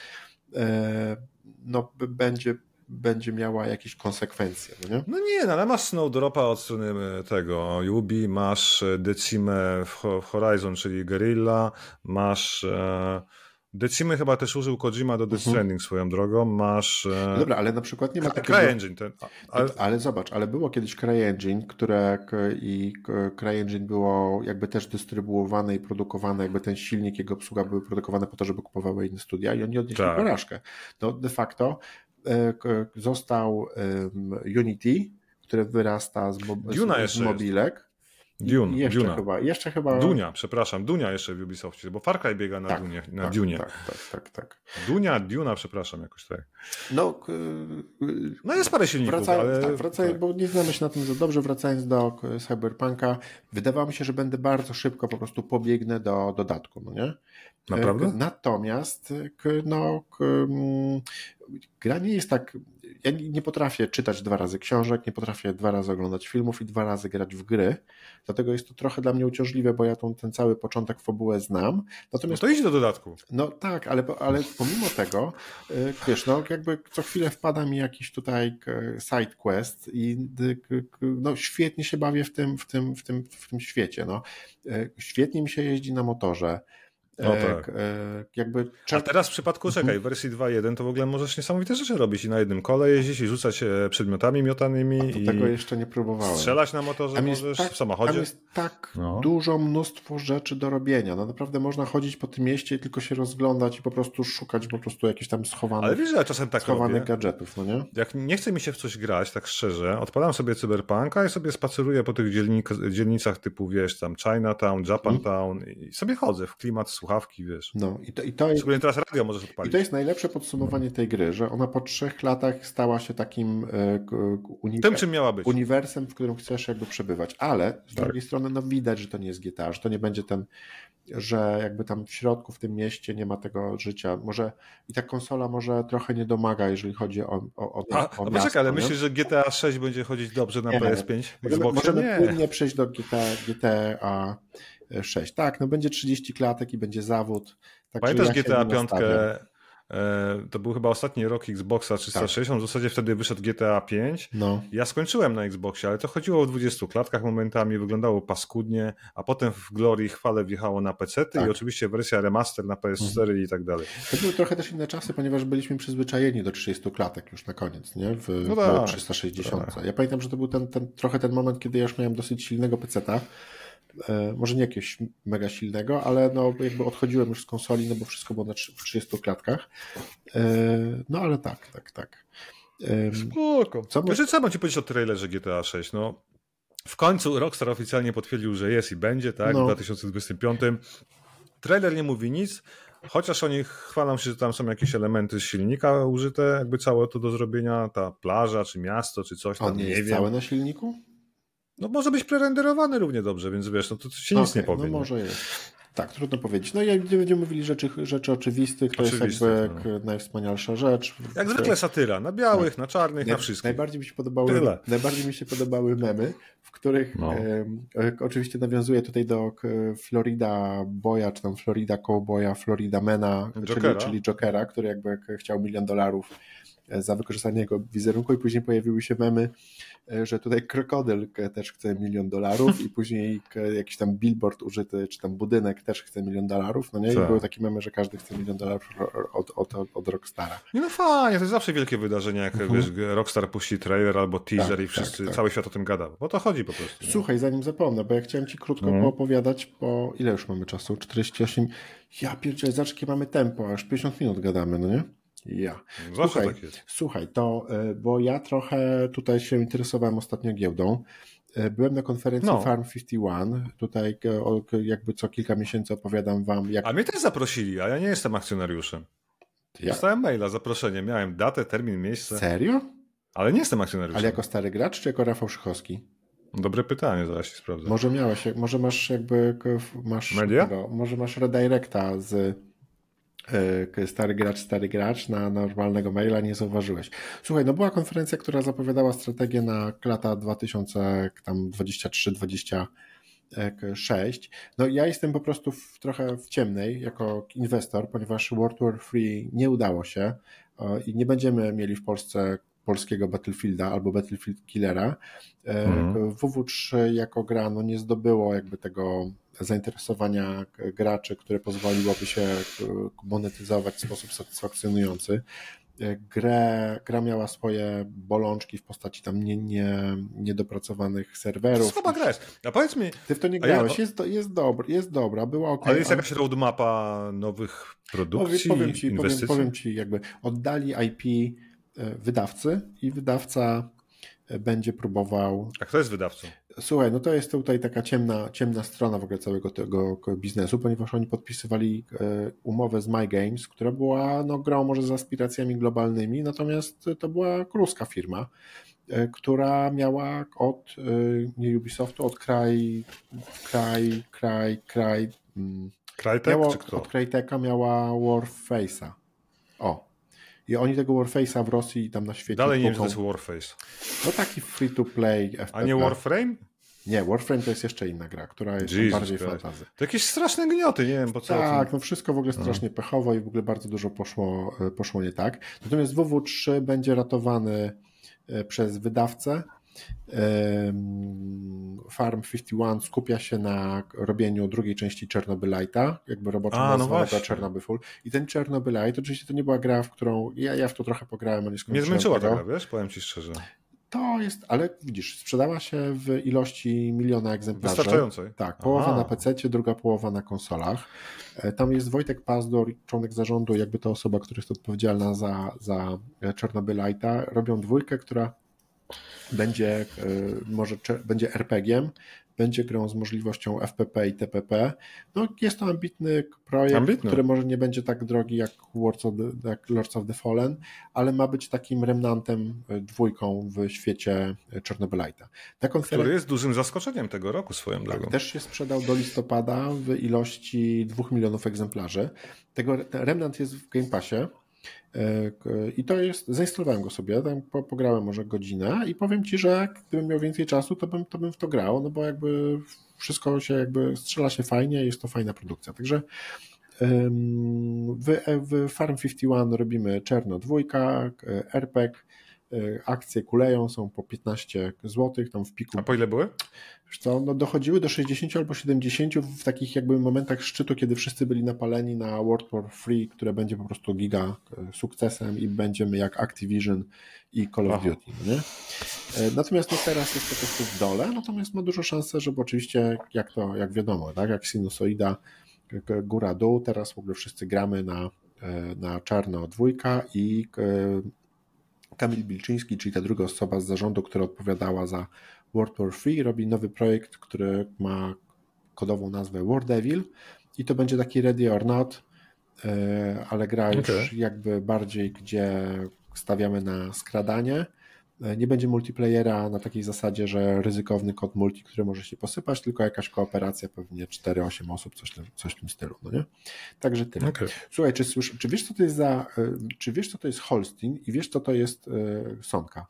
e, no, będzie będzie miała jakieś konsekwencje. No nie, no nie no, ale masz Snowdropa od strony e, tego Yubi, masz e, Decimę w Horizon, czyli Guerrilla, masz e, Decimy chyba też użył Kojima do Death mhm. Stranding swoją drogą, masz... No dobra, ale na przykład nie ma takiego... CryEngine. Ten, ale... ale zobacz, ale było kiedyś CryEngine, które i CryEngine było jakby też dystrybuowane i produkowane, jakby ten silnik, jego obsługa były produkowane po to, żeby kupowały inne studia i oni odnieśli tak. porażkę. No de facto E, został Unity, który wyrasta z, z, z mobilek. Dune, jeszcze Duna. chyba, jeszcze chyba... Dunia, przepraszam, Dunia jeszcze w Ubisoftie, bo Far Cry biega na tak, Dunie, na tak, Dune. Tak, tak, tak, tak. Dunia, Duna, przepraszam, jakoś tak. No, no jest parę silników, wracając, ale... Tak, wracając, tak. bo nie znamy się na tym za dobrze, wracając do Cyberpunka, wydawało mi się, że będę bardzo szybko po prostu pobiegnę do dodatku, no nie? Naprawdę? Natomiast no, mm, gra nie jest tak. Ja nie potrafię czytać dwa razy książek, nie potrafię dwa razy oglądać filmów i dwa razy grać w gry. Dlatego jest to trochę dla mnie uciążliwe, bo ja tą, ten cały początek fabułę znam. Natomiast, no to idź do dodatku. No tak, ale, ale pomimo tego, y, wiesz, no jakby co chwilę wpada mi jakiś tutaj side quest i no, świetnie się bawię w tym, w tym, w tym, w tym świecie. No. Y, świetnie mi się jeździ na motorze. No e, tak. E, jakby A teraz w przypadku, czekaj, w mhm. wersji 2.1 to w ogóle możesz niesamowite rzeczy robić i na jednym kole jeździć i rzucać przedmiotami miotanymi. A i tego jeszcze nie próbowałem. Strzelać na motorze tam możesz, tak, w samochodzie. Tam jest tak no. dużo mnóstwo rzeczy do robienia. No naprawdę można chodzić po tym mieście i tylko się rozglądać i po prostu szukać po prostu jakichś tam schowanych, Ale wiesz, że ja czasem tak schowanych robię. gadżetów, no nie? Jak nie chce mi się w coś grać, tak szczerze, odpalam sobie cyberpunka i sobie spaceruję po tych dzielnicach typu, wiesz, tam Chinatown, Japantown hmm. i sobie chodzę w klimat słuchawki, wiesz. No i to, i to jest... Teraz radio możesz odpalić. I to jest najlepsze podsumowanie tej gry, że ona po trzech latach stała się takim e, uniwer... Tym, czym miała być. uniwersem, w którym chcesz jakby przebywać, ale z tak. drugiej strony no widać, że to nie jest GTA, że to nie będzie ten że jakby tam w środku, w tym mieście nie ma tego życia. Może i ta konsola może trochę nie domaga, jeżeli chodzi o, o, o, a, o miasto. ale myślisz, że GTA 6 będzie chodzić dobrze na nie, PS5? Możemy, możemy płynnie przejść do GTA, GTA 6. Tak, no będzie 30 klatek i będzie zawód. Tak, Pamiętasz ja GTA 5 E, to był chyba ostatni rok Xboxa 360, tak. w zasadzie wtedy wyszedł GTA 5. No. Ja skończyłem na Xboxie, ale to chodziło o 20 klatkach momentami, wyglądało paskudnie, a potem w Glory chwale wjechało na PC tak. i oczywiście wersja remaster na PS4 mhm. i tak dalej. To były trochę też inne czasy, ponieważ byliśmy przyzwyczajeni do 30 klatek już na koniec, nie? W, no tak, 360. Tak. Ja pamiętam, że to był ten, ten, trochę ten moment, kiedy ja już miałem dosyć silnego PC-ta E, może nie jakiegoś mega silnego, ale no jakby odchodziłem już z konsoli, no bo wszystko było na 30 klatkach. E, no ale tak, tak, tak. Spoko. Co, Wiesz, co mam ci powiedzieć o trailerze GTA 6? No, w końcu Rockstar oficjalnie potwierdził, że jest i będzie, tak, no. w 2025. Trailer nie mówi nic, chociaż oni chwalą się, że tam są jakieś elementy z silnika użyte, jakby całe to do zrobienia, ta plaża, czy miasto, czy coś tam, On nie, nie jest wiem. całe na silniku? No może być prerenderowany równie dobrze, więc wiesz, no to się nic nie powie. No może jest. Tak, trudno powiedzieć. No i nie będziemy mówili rzeczy, rzeczy oczywistych, to jest jakby no. najwspanialsza rzecz. Jak zwykle satyra, na białych, na czarnych, na wszystkich. Najbardziej mi się podobały, Tyle. najbardziej mi się podobały memy, w których no. e, oczywiście nawiązuje tutaj do Florida Boya, czy tam Florida Cowboya, Florida Mena, czyli, czyli Jokera, który jakby chciał milion dolarów za wykorzystanie jego wizerunku i później pojawiły się memy, że tutaj krokodyl też chce milion dolarów i później jakiś tam billboard użyty, czy tam budynek też chce milion dolarów, no nie? I tak. były takie memy, że każdy chce milion dolarów od, od, od Rockstara. Nie no fajnie, to jest zawsze wielkie wydarzenie, jak mhm. wiesz, Rockstar puści trailer albo teaser tak, i wszyscy, tak, tak. cały świat o tym gada. Bo to chodzi po prostu. Słuchaj, zanim zapomnę, bo ja chciałem ci krótko mhm. poopowiadać, po ile już mamy czasu? 48. Ja pierdzielę, zobacz jakie mamy tempo, aż 50 minut gadamy, no nie? Ja. Słuchaj, tak słuchaj, to, e, bo ja trochę tutaj się interesowałem ostatnio giełdą. E, byłem na konferencji no. Farm 51. Tutaj jakby co kilka miesięcy opowiadam wam. Jak... A mnie też zaprosili, a ja nie jestem akcjonariuszem. Ja? Dostałem maila, zaproszenie. Miałem datę, termin, miejsce. Serio? Ale nie jestem akcjonariuszem. Ale jako stary gracz, czy jako Rafał Szychowski? Dobre pytanie, zaraz się sprawdzę. Może miałeś, może masz jakby masz Media? Tego, może masz redirecta z stary gracz, stary gracz na normalnego maila nie zauważyłeś. Słuchaj, no była konferencja, która zapowiadała strategię na lata 2023-2026. No ja jestem po prostu w, trochę w ciemnej jako inwestor, ponieważ World War Free nie udało się e, i nie będziemy mieli w Polsce polskiego Battlefielda albo Battlefield Killera. Mhm. WW3 jako gra no, nie zdobyło jakby tego zainteresowania graczy, które pozwoliłoby się monetyzować w sposób satysfakcjonujący. Grę, gra miała swoje bolączki w postaci tam nie, nie, niedopracowanych serwerów. To gra jest. A powiedz mi... Ty w to nie grałeś. Ja... Jest, jest, dobry, jest dobra, była ok. Ale jest jakaś roadmapa nowych produkcji, powiem ci, powiem, powiem ci jakby oddali IP E, wydawcy i wydawca e, będzie próbował. A kto jest wydawcą? Słuchaj, no to jest tutaj taka ciemna, ciemna strona w ogóle całego tego biznesu, ponieważ oni podpisywali e, umowę z My Games, która była no, grą może z aspiracjami globalnymi, natomiast to była kruska firma, która miała od nie Ubisoftu, od kraj, kraj, kraj, kraj. Miała, czy kto? Od Cryteka miała Warface'a. O, i oni tego Warface'a w Rosji i tam na świecie. Dalej nie wiem, to jest Warface. No taki free to play FPP. A nie Warframe? Nie, Warframe to jest jeszcze inna gra, która jest Jesus bardziej fantazy. To jakieś straszne gnioty, nie wiem po co. Tak, no wszystko w ogóle strasznie no. pechowo i w ogóle bardzo dużo poszło, e, poszło nie tak. Natomiast WW3 będzie ratowany e, przez wydawcę Farm 51 skupia się na robieniu drugiej części Chernobylite'a, jakby roboczą A, no nazwą Chernobyl Full. I ten Chernobylite, oczywiście to nie była gra, w którą ja, ja w to trochę pograłem, a nie skończyłem. Nie zmęczyła ta gra, wiesz, powiem Ci szczerze. To jest, ale widzisz, sprzedała się w ilości miliona egzemplarzy. Wystarczającej. Tak, połowa Aha. na PC, druga połowa na konsolach. E, tam jest Wojtek Pazdor, członek zarządu, jakby to osoba, która jest odpowiedzialna za, za Chernobylite'a. Robią dwójkę, która będzie e, może będzie RPG-iem, będzie grą z możliwością FPP i TPP. No, jest to ambitny projekt, który może nie będzie tak drogi jak Lords of, the, jak Lords of the Fallen, ale ma być takim remnantem, e, dwójką w świecie Chernobylite'a. Konferen... Który jest dużym zaskoczeniem tego roku swoją tak, drogą. Też się sprzedał do listopada w ilości 2 milionów egzemplarzy. Tego remnant jest w Game Passie. I to jest, zainstalowałem go sobie, tam pograłem może godzinę i powiem Ci, że gdybym miał więcej czasu, to bym, to bym w to grał, no bo jakby wszystko się jakby strzela się fajnie, jest to fajna produkcja. Także w, w Farm 51 robimy czerno dwójka, RPG, E, akcje kuleją, są po 15 zł, tam w piku. A po ile były? Wiesz co, no dochodziły do 60 albo 70 w takich jakby momentach szczytu, kiedy wszyscy byli napaleni na World War Free, które będzie po prostu giga e, sukcesem i będziemy jak Activision i Call of Aha. Duty, no nie? E, natomiast no teraz jest po prostu w dole, natomiast ma dużo szansę, żeby oczywiście, jak to, jak wiadomo, tak, jak sinusoida góra-dół, teraz w ogóle wszyscy gramy na, na czarno dwójka i Kamil Bilczyński, czyli ta druga osoba z zarządu, która odpowiadała za World War Free, robi nowy projekt, który ma kodową nazwę War Devil i to będzie taki Ready or Not, e, ale gra już okay. jakby bardziej, gdzie stawiamy na skradanie nie będzie multiplayera na takiej zasadzie, że ryzykowny kod multi, który może się posypać, tylko jakaś kooperacja, pewnie 4-8 osób, coś, coś w tym stylu, no nie? Także tyle. Okay. Słuchaj, czy, czy wiesz, co to jest za, e, czy wiesz, co to jest Holstein i wiesz, co to jest yy, Sonka?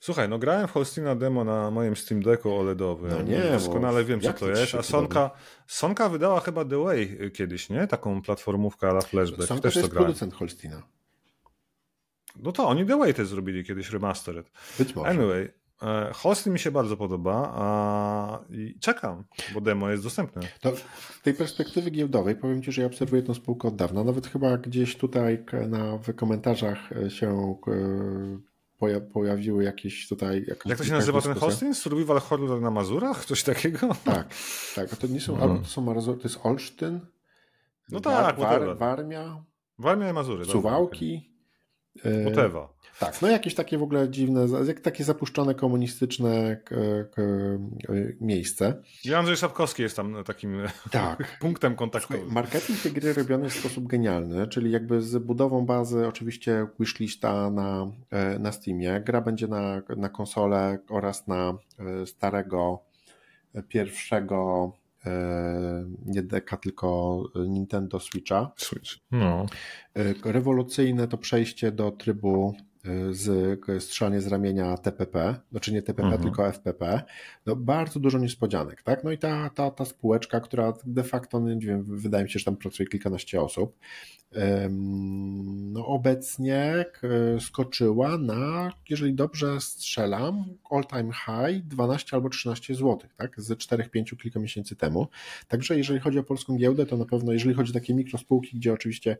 Słuchaj, no grałem w Holstina demo na moim Steam Decku OLEDowym. No nie, Doskonale wiem, co to jest. A Sonka, Sonka wydała chyba The Way kiedyś, nie? Taką platformówkę ala Flashback. Sonka Też to jest producent Holstina. No to oni The Waited zrobili kiedyś remastered. Być może. Anyway, e, Hosty mi się bardzo podoba a... i czekam, bo demo jest dostępne. To z tej perspektywy giełdowej powiem Ci, że ja obserwuję tę spółkę od dawna. Nawet chyba gdzieś tutaj na, w komentarzach się pojawiły jakieś tutaj... Jakaś, Jak to się nazywa ten hosting? Survival Horror na Mazurach? Coś takiego? Tak, tak. A to nie są, mhm. albo to są Mazury, to jest Olsztyn, no tak, War, Warmia, Warmia i Mazury. Suwałki. Potewa. Tak, no jakieś takie w ogóle dziwne, jak takie zapuszczone komunistyczne miejsce. I Andrzej Sapkowski jest tam takim tak. punktem kontaktowym. Marketing tej gry robiony w sposób genialny, czyli jakby z budową bazy oczywiście wishlista na, e, na Steamie. Gra będzie na, na konsolę oraz na e, starego e, pierwszego nie deka, tylko Nintendo Switcha. Switch. No. Rewolucyjne to przejście do trybu z strzelanie z ramienia TPP, znaczy nie TPP, mhm. tylko FPP. No, bardzo dużo niespodzianek, tak? No i ta, ta, ta spółeczka, która de facto, no, nie wiem, wydaje mi się, że tam pracuje kilkanaście osób, no obecnie skoczyła na, jeżeli dobrze strzelam, all time high 12 albo 13 zł, tak? Z 4-5 kilka miesięcy temu. Także jeżeli chodzi o polską giełdę, to na pewno, jeżeli chodzi o takie mikrospółki, gdzie oczywiście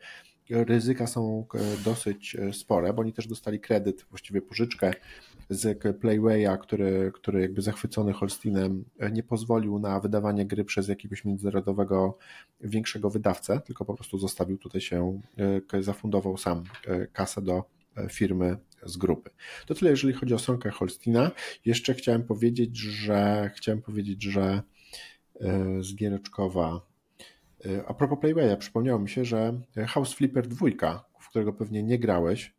ryzyka są dosyć e, spore, bo oni też dostali kredyt, właściwie pożyczkę z Playwaya, który, który jakby zachwycony Holsteinem e, nie pozwolił na wydawanie gry przez jakiegoś międzynarodowego większego wydawcę, tylko po prostu zostawił tutaj się, e, zafundował sam kasę do firmy z grupy. To tyle, jeżeli chodzi o stronkę Holstina. Jeszcze chciałem powiedzieć, że chciałem powiedzieć, że Zgiereczkowa a propos Playwaya, przypomniało mi się, że House Flipper 2, w którego pewnie nie grałeś,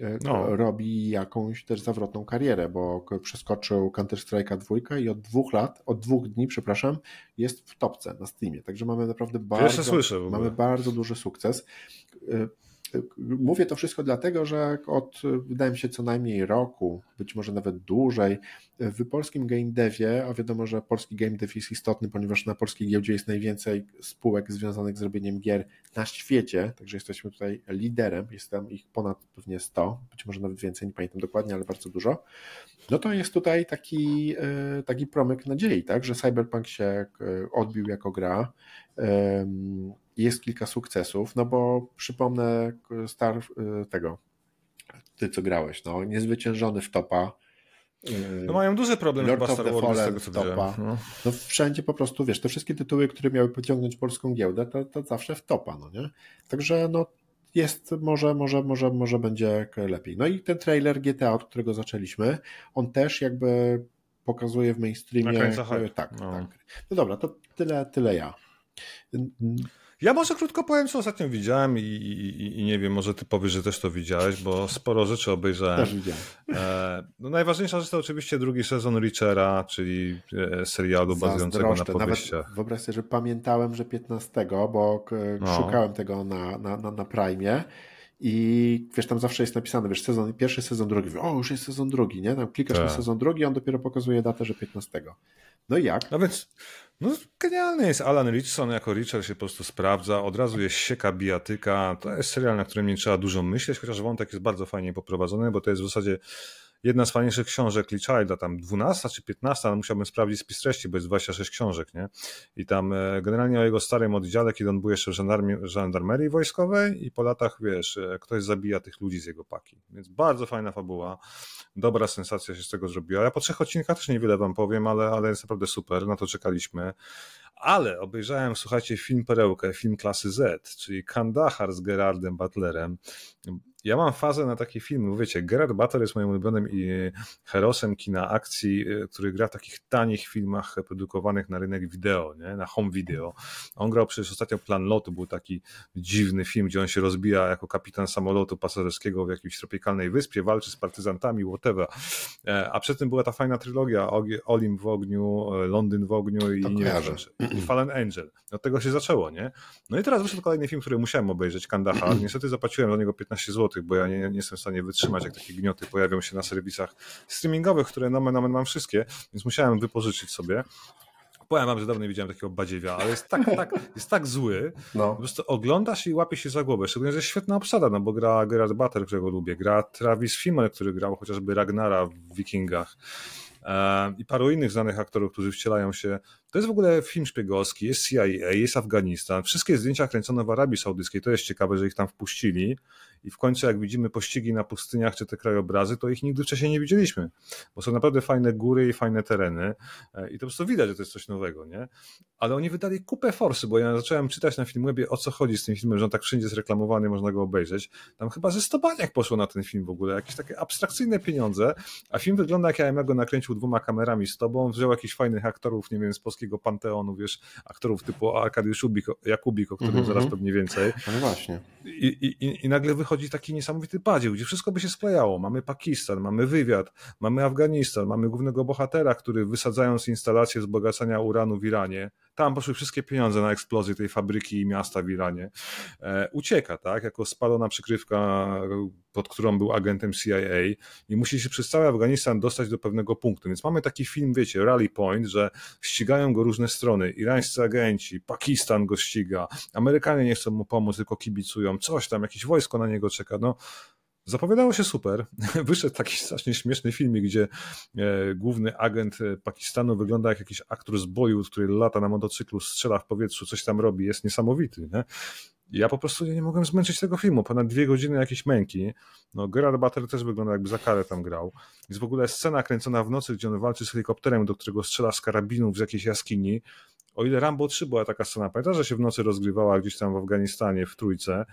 e, no. robi jakąś też zawrotną karierę, bo przeskoczył Counter-Strike'a 2 i od dwóch lat, od dwóch dni, przepraszam, jest w topce na Steamie. Także mamy naprawdę bardzo, słyszę mamy bardzo duży sukces. Mówię to wszystko dlatego, że od, wydaje mi się, co najmniej roku, być może nawet dłużej, w polskim game devie, a wiadomo, że polski game dev jest istotny, ponieważ na polskiej giełdzie jest najwięcej spółek związanych z robieniem gier na świecie, także jesteśmy tutaj liderem, jest tam ich ponad pewnie 100, być może nawet więcej, nie pamiętam dokładnie, ale bardzo dużo. No to jest tutaj taki, e, taki promyk nadziei, tak, że Cyberpunk się e, odbił jako gra, jest kilka sukcesów, no bo przypomnę star y, tego, ty co grałeś, no niezwyciężony w topa. Y, no mają duży problem Lord chyba Star Wars z tego co topa. No. no. wszędzie po prostu, wiesz, te wszystkie tytuły, które miały pociągnąć polską giełdę, to, to zawsze w topa, no nie? Także no jest, może, może, może, może będzie lepiej. No i ten trailer GTA, od którego zaczęliśmy, on też jakby pokazuje w mainstreamie. Na tak, no. tak. No dobra, to tyle, tyle ja. Ja może krótko powiem, co ostatnio widziałem i, i, i, nie wiem, może ty powiesz, że też to widziałeś, bo sporo rzeczy obejrzałem. Też widziałem. E, no najważniejsza rzecz to oczywiście drugi sezon Richera, czyli e, serialu bazującego na powieściach. Nawet wyobraź sobie, że pamiętałem, że 15, bo no. szukałem tego na, na, na, na Prime. I wiesz, tam zawsze jest napisane, wiesz, sezon, pierwszy sezon, drugi. O, już jest sezon drugi, nie? Tam klikasz tak. na sezon drugi, on dopiero pokazuje datę, że 15. No i jak? No więc no, genialny jest Alan Richson, jako Richard się po prostu sprawdza, od razu jest sieka bijatyka, to jest serial, na którym nie trzeba dużo myśleć, chociaż wątek jest bardzo fajnie poprowadzony, bo to jest w zasadzie jedna z fajniejszych książek Lee Childa, tam 12 czy 15, ale musiałbym sprawdzić spis treści, bo jest 26 książek, nie? I tam e, generalnie o jego starym oddziale, kiedy on był jeszcze w żandarmerii wojskowej i po latach, wiesz, e, ktoś zabija tych ludzi z jego paki. Więc bardzo fajna fabuła, dobra sensacja się z tego zrobiła. Ja po trzech odcinkach też niewiele wam powiem, ale, ale jest naprawdę super, na to czekaliśmy. Ale obejrzałem, słuchajcie, film Perełkę, film klasy Z, czyli Kandahar z Gerardem Butlerem ja mam fazę na takie filmy, wiecie, Gerard Butler jest moim ulubionym herosem kina akcji, y, który gra w takich tanich filmach produkowanych na rynek wideo, nie? na home video. On grał przecież ostatnio Plan Lotu, był taki dziwny film, gdzie on się rozbija jako kapitan samolotu pasażerskiego w jakiejś tropikalnej wyspie, walczy z partyzantami, whatever. E, a przed tym była ta fajna trylogia Olim w ogniu, e, Londyn w ogniu i nie wiem, Fallen Angel. Od tego się zaczęło, nie? No i teraz wyszedł kolejny film, który musiałem obejrzeć, Kandahar. Niestety zapłaciłem za niego 15 zł, bo ja nie, nie jestem w stanie wytrzymać, jak takie gnioty pojawią się na serwisach streamingowych, które nomen omen mam wszystkie, więc musiałem wypożyczyć sobie. Powiem wam, że dawno nie widziałem takiego badziewia, ale jest tak, tak, jest tak zły, no. po prostu oglądasz i łapie się za głowę. Szczególnie, że jest świetna obsada, no bo gra Gerard Butler, którego lubię, gra Travis Fimmel, który grał chociażby Ragnara w Wikingach e, i paru innych znanych aktorów, którzy wcielają się to jest w ogóle film szpiegowski, jest CIA, jest Afganistan. Wszystkie zdjęcia kręcone w Arabii Saudyjskiej. To jest ciekawe, że ich tam wpuścili. I w końcu, jak widzimy pościgi na pustyniach czy te krajobrazy, to ich nigdy wcześniej nie widzieliśmy, bo są naprawdę fajne góry i fajne tereny. E, I to po prostu widać, że to jest coś nowego, nie? Ale oni wydali kupę forsy, bo ja zacząłem czytać na Filmwebie, o co chodzi z tym filmem, że on tak wszędzie jest reklamowany, można go obejrzeć. Tam chyba ze 100 baniak poszło na ten film w ogóle, jakieś takie abstrakcyjne pieniądze, a film wygląda jak ja go nakręcił dwoma kamerami z tobą, wziął jakichś fajnych aktorów, nie wiem, z polskiego panteonu, wiesz, aktorów typu Arkadiusz Jakubik, o którym mm -hmm. zaraz pewnie więcej. No właśnie. I, i, I nagle wychodzi taki niesamowity badzieł, gdzie wszystko by się sklejało. Mamy Pakistan, mamy wywiad, mamy Afganistan, mamy głównego bohatera, który wysadzając instalację wzbogacania uranu w Iranie, tam poszły wszystkie pieniądze na eksplozję tej fabryki i miasta w Iranie. E, ucieka, tak, jako spalona przykrywka, pod którą był agentem CIA i musi się przez cały Afganistan dostać do pewnego punktu. Więc mamy taki film, wiecie, Rally Point, że ścigają go różne strony. Irańscy agenci, Pakistan go ściga, Amerykanie nie chcą mu pomóc, tylko kibicują, coś tam, jakieś wojsko na niego czeka. No, Zapowiadało się super. Wyszedł taki strasznie śmieszny filmik, gdzie e, główny agent e, Pakistanu wygląda jak jakiś aktor z boju, który lata na motocyklu, strzela w powietrzu, coś tam robi, jest niesamowity. Nie? Ja po prostu nie mogłem zmęczyć tego filmu. Ponad dwie godziny jakiejś męki. No, Gerard Butler też wygląda jakby za karę tam grał. Jest w ogóle scena kręcona w nocy, gdzie on walczy z helikopterem, do którego strzela z karabinów z jakiejś jaskini. O ile Rambo 3 była taka scena, pamiętasz, że się w nocy rozgrywała gdzieś tam w Afganistanie, w Trójce,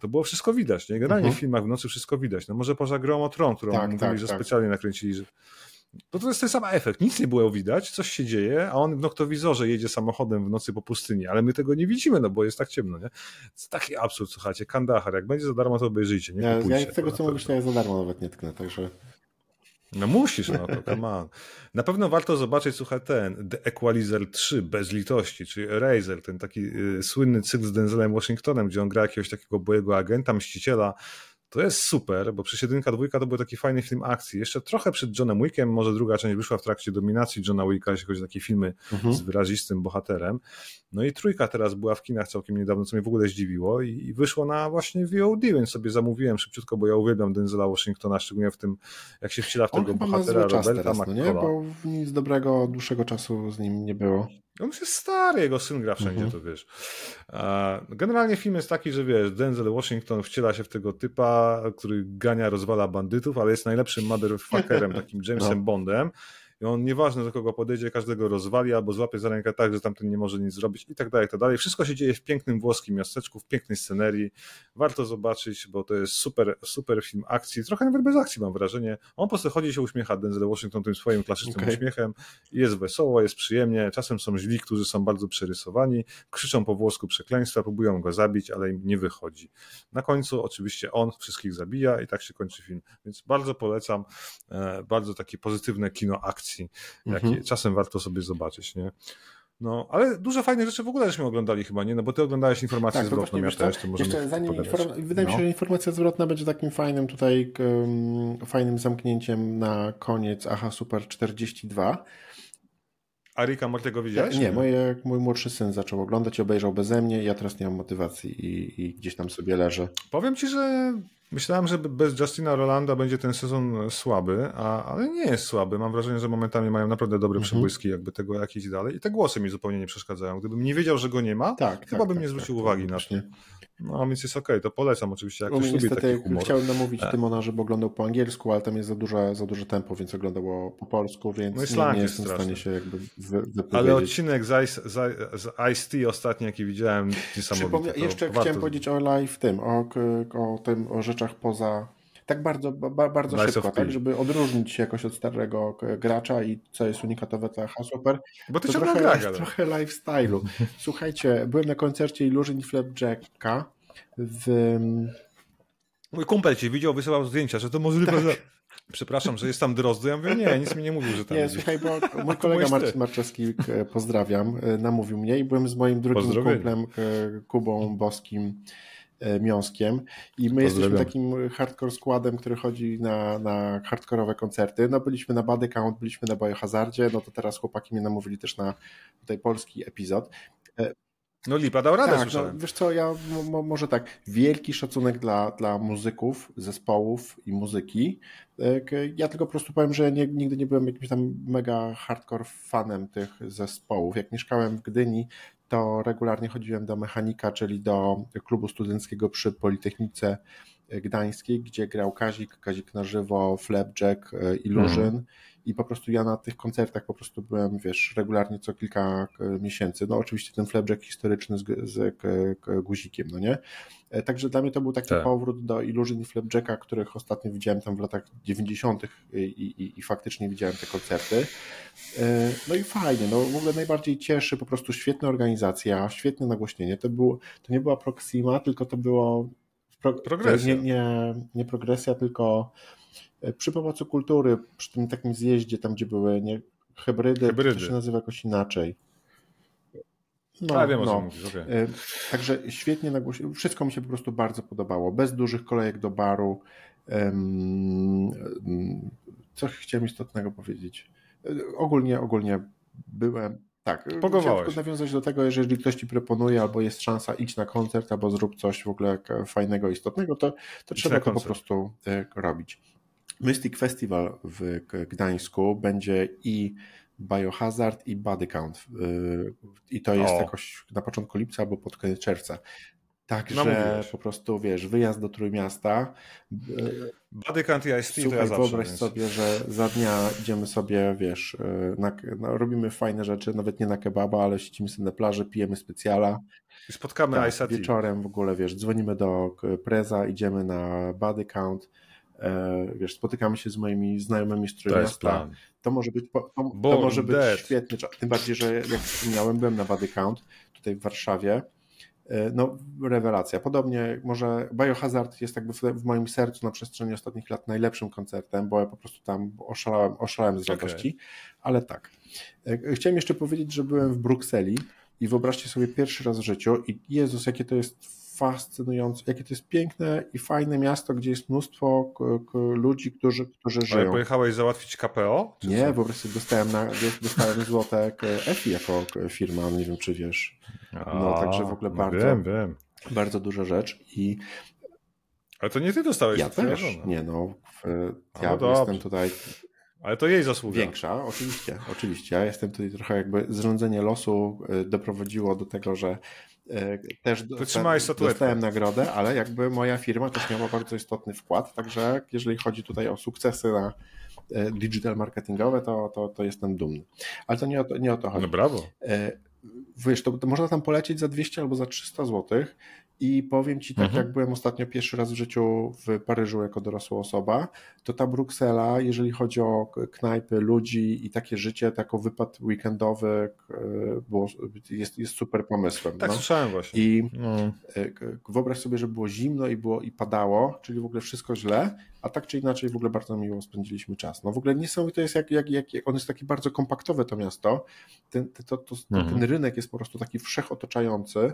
to było wszystko widać, nie? Generalnie -huh. w filmach w nocy wszystko widać. No może poza grą o Tron, którą tak, mówili, tak, że tak. specjalnie nakręcili, że to, to jest ten sam efekt. Nic nie było widać, coś się dzieje, a on w noktowizorze jedzie samochodem w nocy po pustyni, ale my tego nie widzimy, no bo jest tak ciemno, nie? Jest taki absurd, słuchajcie, Kandahar, jak będzie za darmo, to obejrzyjcie, nie ja, Ja tego, co mówisz, to ja za darmo nawet nie tknę, także... No musisz, no to come on. Na pewno warto zobaczyć, słuchaj, ten The Equalizer 3 bez litości, czyli Eraser, ten taki y, słynny cykl z Denzelem Washingtonem, gdzie on gra jakiegoś takiego bojego agenta, mściciela, to jest super, bo przecież jedynka, dwójka to był taki fajny film akcji. Jeszcze trochę przed Johnem Wickiem, może druga część wyszła w trakcie dominacji Johna Wicka, jeśli chodzi o takie filmy mhm. z wyrazistym bohaterem. No i trójka teraz była w kinach całkiem niedawno, co mnie w ogóle zdziwiło i wyszło na właśnie VOD, więc sobie zamówiłem szybciutko, bo ja uwielbiam Denzela Washingtona, szczególnie w tym, jak się wciela w tego bohatera Roberta teraz, no nie? Bo nic dobrego dłuższego czasu z nim nie było. On już jest stary, jego syn gra wszędzie, mhm. to wiesz. Generalnie film jest taki, że wiesz, Denzel Washington wciela się w tego typa, który gania, rozwala bandytów, ale jest najlepszym motherfuckerem, takim Jamesem no. Bondem i on nieważne do kogo podejdzie, każdego rozwali albo złapie za rękę tak, że tamten nie może nic zrobić i tak dalej, i tak dalej. Wszystko się dzieje w pięknym włoskim miasteczku, w pięknej scenerii. Warto zobaczyć, bo to jest super, super film akcji. Trochę nawet bez akcji mam wrażenie. On po prostu chodzi się uśmiecha Denzel Washington tym swoim klasycznym okay. uśmiechem. Jest wesoło, jest przyjemnie. Czasem są źli, którzy są bardzo przerysowani, krzyczą po włosku przekleństwa, próbują go zabić, ale im nie wychodzi. Na końcu oczywiście on wszystkich zabija i tak się kończy film. Więc bardzo polecam. E, bardzo takie pozytywne kino akcji akcji, jakie mhm. czasem warto sobie zobaczyć, nie? No, ale dużo fajnych rzeczy w ogóle żeśmy oglądali chyba, nie? No bo ty oglądałeś informację tak, zwrotną, ja też, to Jeszcze zanim inform... Wydaje mi się, no. że informacja zwrotna będzie takim fajnym tutaj, um, fajnym zamknięciem na koniec Aha Super 42. A Rika Mortego widziałeś? Nie, moje, mój młodszy syn zaczął oglądać i obejrzał beze mnie ja teraz nie mam motywacji i, i gdzieś tam sobie leżę. Powiem ci, że Myślałem, że bez Justina Rolanda będzie ten sezon słaby, a, ale nie jest słaby. Mam wrażenie, że momentami mają naprawdę dobre mhm. przebłyski jakby tego, jak iść dalej. I te głosy mi zupełnie nie przeszkadzają. Gdybym nie wiedział, że go nie ma, tak, chyba tak, bym tak, nie zwrócił tak, uwagi na to. No, więc jest okej, okay, to polecam oczywiście, jak ktoś lubi taki humor. Chciałem namówić e. Tymona, żeby oglądał po angielsku, ale tam jest za duże, za duże tempo, więc oglądało po polsku, więc no nie, nie jestem w stanie się jakby wy, Ale odcinek z Ice, z, z Ice-T ostatni, jaki widziałem, niesamowity. Jeszcze chciałem powiedzieć o live tym, o, o tym, o rzeczach poza tak bardzo, ba, bardzo nice szybko, tak, żeby odróżnić się jakoś od starego gracza i co jest unikatowe dla Hasłoper. Bo to, to trochę, gra, trochę lifestyle'u. Słuchajcie, byłem na koncercie Illusion Flapjacka w... Mój kumpel cię widział, wysyłał zdjęcia, że to możliwe, tak. że... Przepraszam, że jest tam Drozdy. Ja mówię, nie, nic mi nie mówił, że tam Nie, słuchaj, bo mój kolega Marcin Marczewski, pozdrawiam, e, namówił mnie i byłem z moim drugim kumplem, Kubą Boskim Miąskiem i my jesteśmy takim hardcore składem, który chodzi na, na hardkorowe koncerty. No byliśmy na Body Count, byliśmy na Biohazardzie, no to teraz chłopaki mnie namówili też na tutaj polski epizod. No Lipa dał radę, tak, no, wiesz co, ja może tak, wielki szacunek dla, dla muzyków, zespołów i muzyki. E, ja tylko po prostu powiem, że nie, nigdy nie byłem jakimś tam mega hardcore fanem tych zespołów. Jak mieszkałem w Gdyni, to regularnie chodziłem do mechanika, czyli do klubu studenckiego przy Politechnice Gdańskiej, gdzie grał Kazik, Kazik na żywo, Flapjack, e, Illusion. Mhm i po prostu ja na tych koncertach po prostu byłem, wiesz, regularnie co kilka e, miesięcy. No oczywiście ten flapjack historyczny z, z guzikiem, no nie? E, także dla mnie to był taki tak. powrót do Illusion i Flapjacka, których ostatnio widziałem tam w latach 90. I, i, i, faktycznie widziałem te koncerty. E, no i fajnie, no w ogóle najbardziej cieszy po prostu świetna organizacja, świetne nagłośnienie. To, było, to nie była Proxima, tylko to było pro, progresja. Nie, nie, nie progresja, tylko E, przy Pałacu Kultury, przy tym takim zjeździe, tam gdzie były nie, hybrydy, hybrydy. to się nazywa jakoś inaczej. No, A, wiem, no. Mówisz, okay. E, także świetnie nagłośniło. Wszystko mi się po prostu bardzo podobało. Bez dużych kolejek do baru. Co chciałem istotnego powiedzieć? E, ogólnie, ogólnie byłem. Tak, Pogowałeś. tylko nawiązać do tego, jeżeli ktoś ci proponuje, albo jest szansa, idź na koncert, albo zrób coś w ogóle fajnego, istotnego, to, to trzeba to po prostu robić. Mystic Festival w Gdańsku będzie i Biohazard i Body Count. Y, I to jest o. jakoś na początku lipca albo pod koniec czerwca. Także no po prostu, wiesz, wyjazd do Trójmiasta. Y, Body Count i IST Słuchaj, to ja wyobraź więc... sobie, że za dnia idziemy sobie, wiesz, y, na, no, robimy fajne rzeczy, nawet nie na kebaba, ale siedzimy sobie na plaży, pijemy specjala. I spotkamy tak, Wieczorem w ogóle, wiesz, dzwonimy do Preza, idziemy na E, wiesz, spotykamy się z moimi znajomymi z Trójmiasta. To, to może być, to, to może być świetny czas. Tym bardziej, że jak wspomniałem, byłem na Body Count tutaj w Warszawie. E, no, rewelacja. Podobnie może Biohazard jest jakby w, moim sercu na przestrzeni ostatnich lat najlepszym koncertem, bo ja po prostu tam oszalałem, oszalałem z radości, okay. ale tak. E, chciałem jeszcze powiedzieć, że byłem w Brukseli i wyobraźcie sobie pierwszy raz w życiu i Jezus, jakie to jest fascynujące, jakie to jest piękne i fajne miasto, gdzie jest mnóstwo ludzi, którzy, którzy żyją. Ale pojechałeś załatwić KPO? Nie, co? po prostu dostałem, na, dostałem złote EFI jako firma, nie wiem czy wiesz. No, A, także w ogóle no bardzo, wiem, wiem. bardzo duża rzecz i ale to nie ty dostałeś. Ja też. Nie no, w, ja no jestem tutaj ale to jej zasługa. Większa, oczywiście, oczywiście. Ja jestem tutaj trochę jakby zrządzenie losu e, doprowadziło do tego, że e, też dostałem, dostałem nagrodę, ale jakby moja firma też miała bardzo istotny wkład, także jeżeli chodzi tutaj o sukcesy na e, digital marketingowe, to, to, to jestem dumny. Ale to nie o to, nie o to chodzi. No brawo. Wiesz, to, to można tam polecieć za 200 albo za 300 złotych i powiem ci tak, mhm. jak byłem ostatnio pierwszy raz w życiu w Paryżu jako dorosła osoba, to ta Bruksela, jeżeli chodzi o knajpy, ludzi i takie życie, taki wypad weekendowy było, jest, jest super pomysłem. Tak, no. słyszałem właśnie. I no. E, wyobraź sobie, że było zimno i było i padało, czyli w ogóle wszystko źle, a tak czy inaczej w ogóle bardzo miło spędziliśmy czas. No w ogóle niesamowite jest, jak, jak, jak on jest taki bardzo kompaktowe to miasto, ten, to, to, mhm. ten rynek jest po prostu taki wszechotaczający,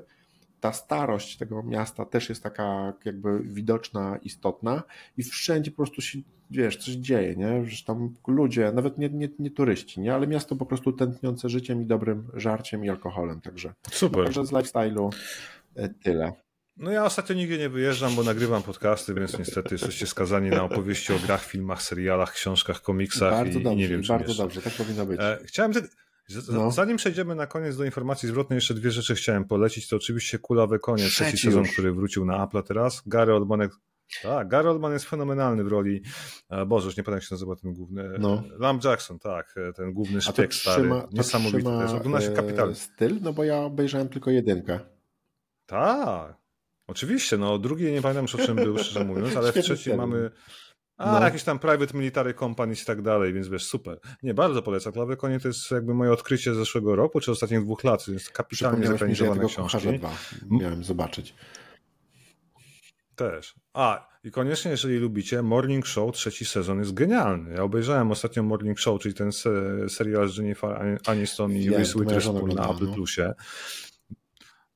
ta starość tego miasta też jest taka jakby widoczna, istotna i wszędzie po prostu się, wiesz, coś dzieje, nie? Że tam ludzie, nawet nie, nie, nie turyści, nie? Ale miasto po prostu tętniące życiem i dobrym żarciem i alkoholem, także. Super. Także z lifestyle'u e, tyle. No ja ostatnio nigdzie nie wyjeżdżam, bo nagrywam podcasty, więc niestety jesteście skazani na opowieści o grach, filmach, serialach, książkach, komiksach bardzo i, dobrze, i nie wiem czym Bardzo jeszcze. dobrze, tak powinno być. E, chciałem no. Zanim przejdziemy na koniec do informacji zwrotnej, jeszcze dwie rzeczy chciałem polecić. To oczywiście Kulawy Koniec, trzeci, trzeci sezon, który wrócił na Apple teraz. Gary Oldman, tak, Gary Oldman jest fenomenalny w roli, e, Boże, już nie pamiętam jak się nazywa ten główny, no. Lam Jackson, tak, e, ten główny szpieg stary, trzyma, niesamowity trzyma, też, ogląda się kapitalnie. styl? No bo ja obejrzałem tylko jedynkę. Tak, oczywiście, no drugi nie pamiętam już o czym był, szczerze mówiąc, ale w trzecim mamy a, no. jakieś tam private military companies i tak dalej, więc wiesz, super. Nie, bardzo polecam. Klawy Konie to jest jakby moje odkrycie z zeszłego roku, czy ostatnich dwóch lat, więc kapitalnie zekranizowane ja książki. Dwa miałem zobaczyć. Też. A, i koniecznie, jeżeli lubicie, Morning Show, trzeci sezon jest genialny. Ja obejrzałem ostatnio Morning Show, czyli ten serial z Jennifer Aniston i Reese Witherspoon na Apple no. Plusie.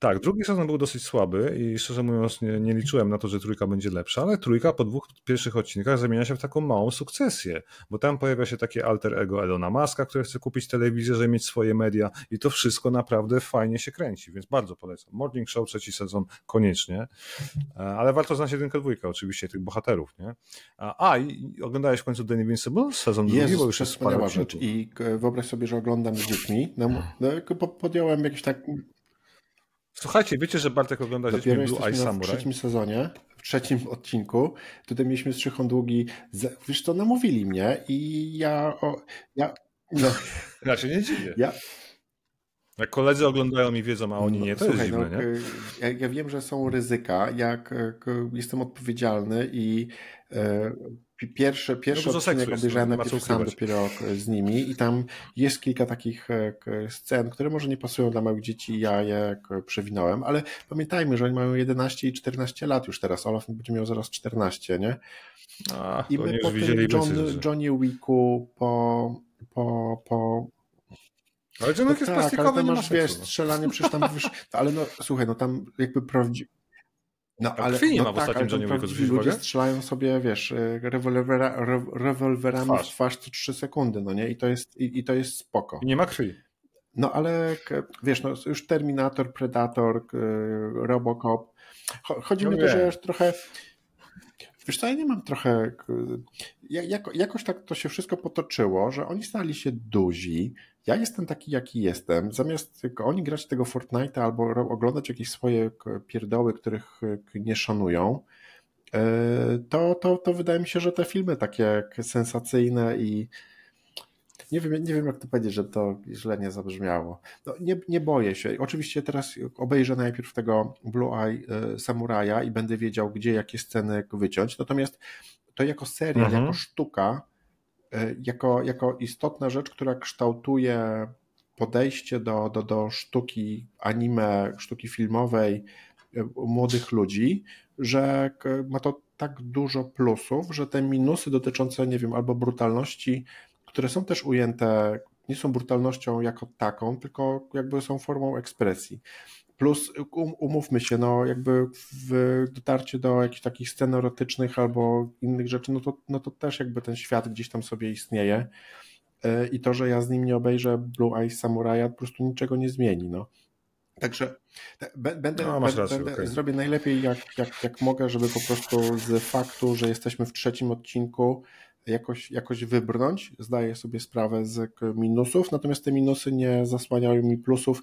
Tak, drugi sezon był dosyć słaby i szczerze mówiąc nie, nie, liczyłem na to, że trójka będzie lepsza, ale trójka po dwóch pierwszych odcinkach zamienia się w taką małą sukcesję, bo tam pojawia się takie alter ego Elona Muska, który chce kupić telewizję, żeby mieć swoje media i to wszystko naprawdę fajnie się kręci, więc bardzo polecam. Morning Show trzeci sezon koniecznie, e, ale warto znać jedynkę, dwójkę oczywiście, tych bohaterów, nie? A, i oglądałeś w końcu The Invincible? Sezon Jezus, drugi, bo już jest rzecz i wyobraź sobie, że oglądam z dziećmi, no, no. podjąłem jakiś tak Słuchajcie, wiecie, że Bartek ogląda Dopiero Blue Eye Samurai? w trzecim sezonie, w trzecim odcinku. Tutaj mieliśmy Strzychon Długi. Wiesz co, namówili mnie i ja... O, ja no. się nie dziwię. Ja, jak koledzy oglądają i wiedzą, a oni no, nie, to Słuchaj, jest dziwne, no, nie? Ja, ja, wiem, że są ryzyka, jak jestem odpowiedzialny i e, Pierwsze, pierwszy no odcinek obejrzałem najpierw sam dopiero z nimi i tam jest kilka takich e, scen, które może nie pasują dla małych dzieci ja je przewinąłem, ale pamiętajmy, że oni mają 11 i 14 lat już teraz, Olaf będzie miał zaraz 14, nie? A, I my po tym John, Johnny Wicku po, po, po ale John no jest tak, plastikowy, ale nie masz, wiesz, no. strzelanie przecież tam, wiesz, ale no słuchaj, no tam jakby prawdziwy no, ale, krwi nie no ma w tak, ostatnim Johnny Wicku, ludzie strzelają sobie, wiesz, y, rewolwera, rewolwerami twarz. w twarz co 3 sekundy, no nie? I to jest, i, i to jest spoko. I nie ma krwi. No ale wiesz, no już Terminator, Predator, Robocop. Chodzi no mi o to, że już trochę Wiesz co, ja nie mam trochę... Jako, jakoś tak to się wszystko potoczyło, że oni stali się duzi. Ja jestem taki, jaki jestem. Zamiast tylko oni grać tego Fortnite'a albo oglądać jakieś swoje pierdoły, których nie szanują, e, to, to, to wydaje mi się, że te filmy takie sensacyjne i nie wiem, nie wiem, jak to powiedzieć, że to źle nie zabrzmiało. No, nie, nie boję się. Oczywiście teraz obejrzę najpierw tego Blue Eye e, Samuraja i będę wiedział, gdzie jakie sceny wyciąć. Natomiast to jako serial, mhm. jako sztuka, e, jako, jako istotna rzecz, która kształtuje podejście do, do, do sztuki anime, sztuki filmowej e, młodych ludzi, że ma to tak dużo plusów, że te minusy dotyczące, nie wiem, albo brutalności które są też ujęte, nie są brutalnością jako taką, tylko jakby są formą ekspresji. Plus um, umówmy się, no jakby w dotarcie do jakichś takich scen erotycznych albo innych rzeczy, no to, no to też jakby ten świat gdzieś tam sobie istnieje e, i to, że ja z nim nie obejrzę Blue Eyes Samuraja po prostu niczego nie zmieni, no. Także będę, no, rację, będę okay. zrobię najlepiej jak, jak, jak mogę, żeby po prostu z faktu, że jesteśmy w trzecim odcinku, jakoś, jakoś wybrnąć. Zdaję sobie sprawę z minusów, natomiast te minusy nie zasłaniają mi plusów.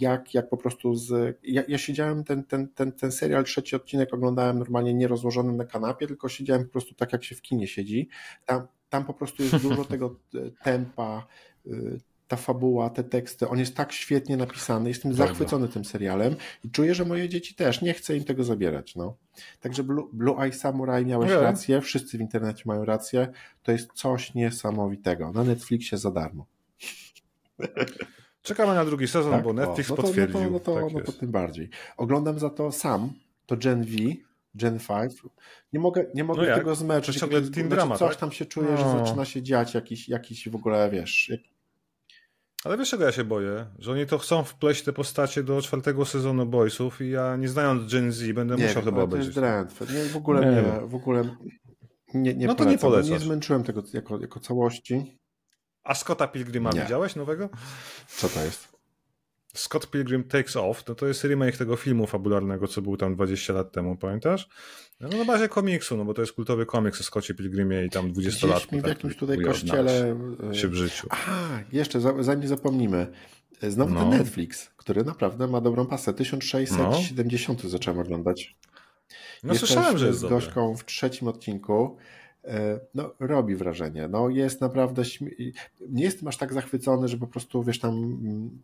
Jak, jak po prostu z. Ja, ja siedziałem ten, ten, ten, ten serial, trzeci odcinek oglądałem normalnie nie rozłożony na kanapie, tylko siedziałem po prostu tak, jak się w kinie siedzi. Tam, tam po prostu jest dużo tego tempa, y, ta fabuła, te teksty, on jest tak świetnie napisany, jestem zachwycony tym serialem i czuję, że moje dzieci też, nie chcę im tego zabierać. No. Także Blue, Blue Eye Samurai miałeś rację, wszyscy w internecie mają rację, to jest coś niesamowitego. Na Netflixie za darmo. Czekamy na drugi sezon, tak? bo Netflix o, no to, potwierdził. No to, no to, tak no to tym bardziej. Oglądam za to sam, to Gen V, Gen 5. Nie mogę, nie mogę no tego zmęczyć. Ciągle drama, coś tak? tam się czuje, no. że zaczyna się dziać jakiś, jakiś w ogóle, wiesz, ale wiesz czego ja się boję? Że oni to chcą wpleść te postacie do czwartego sezonu Boysów i ja nie znając Gen Z będę nie, musiał chyba obejrzeć. To jest nie, w ogóle nie, nie, w ogóle nie, nie No to polecam. nie polecasz. Nie zmęczyłem tego jako, jako całości. A Scotta Pilgrima nie. widziałeś nowego? Co to jest? Scott Pilgrim Takes Off, to, to jest remake tego filmu fabularnego, co był tam 20 lat temu, pamiętasz? No na bazie komiksu, no bo to jest kultowy komiks o Scottie Pilgrimie i tam 20 lat. w jakimś tutaj kościele e, się w życiu. A, jeszcze, zanim zapomnimy. E, znowu no. ten Netflix, który naprawdę ma dobrą pasę. 1670 no. zacząłem oglądać. No słyszałem, że jest z gorzką w trzecim odcinku. E, no, robi wrażenie. No, jest naprawdę. Nie jestem aż tak zachwycony, że po prostu wiesz tam, mm,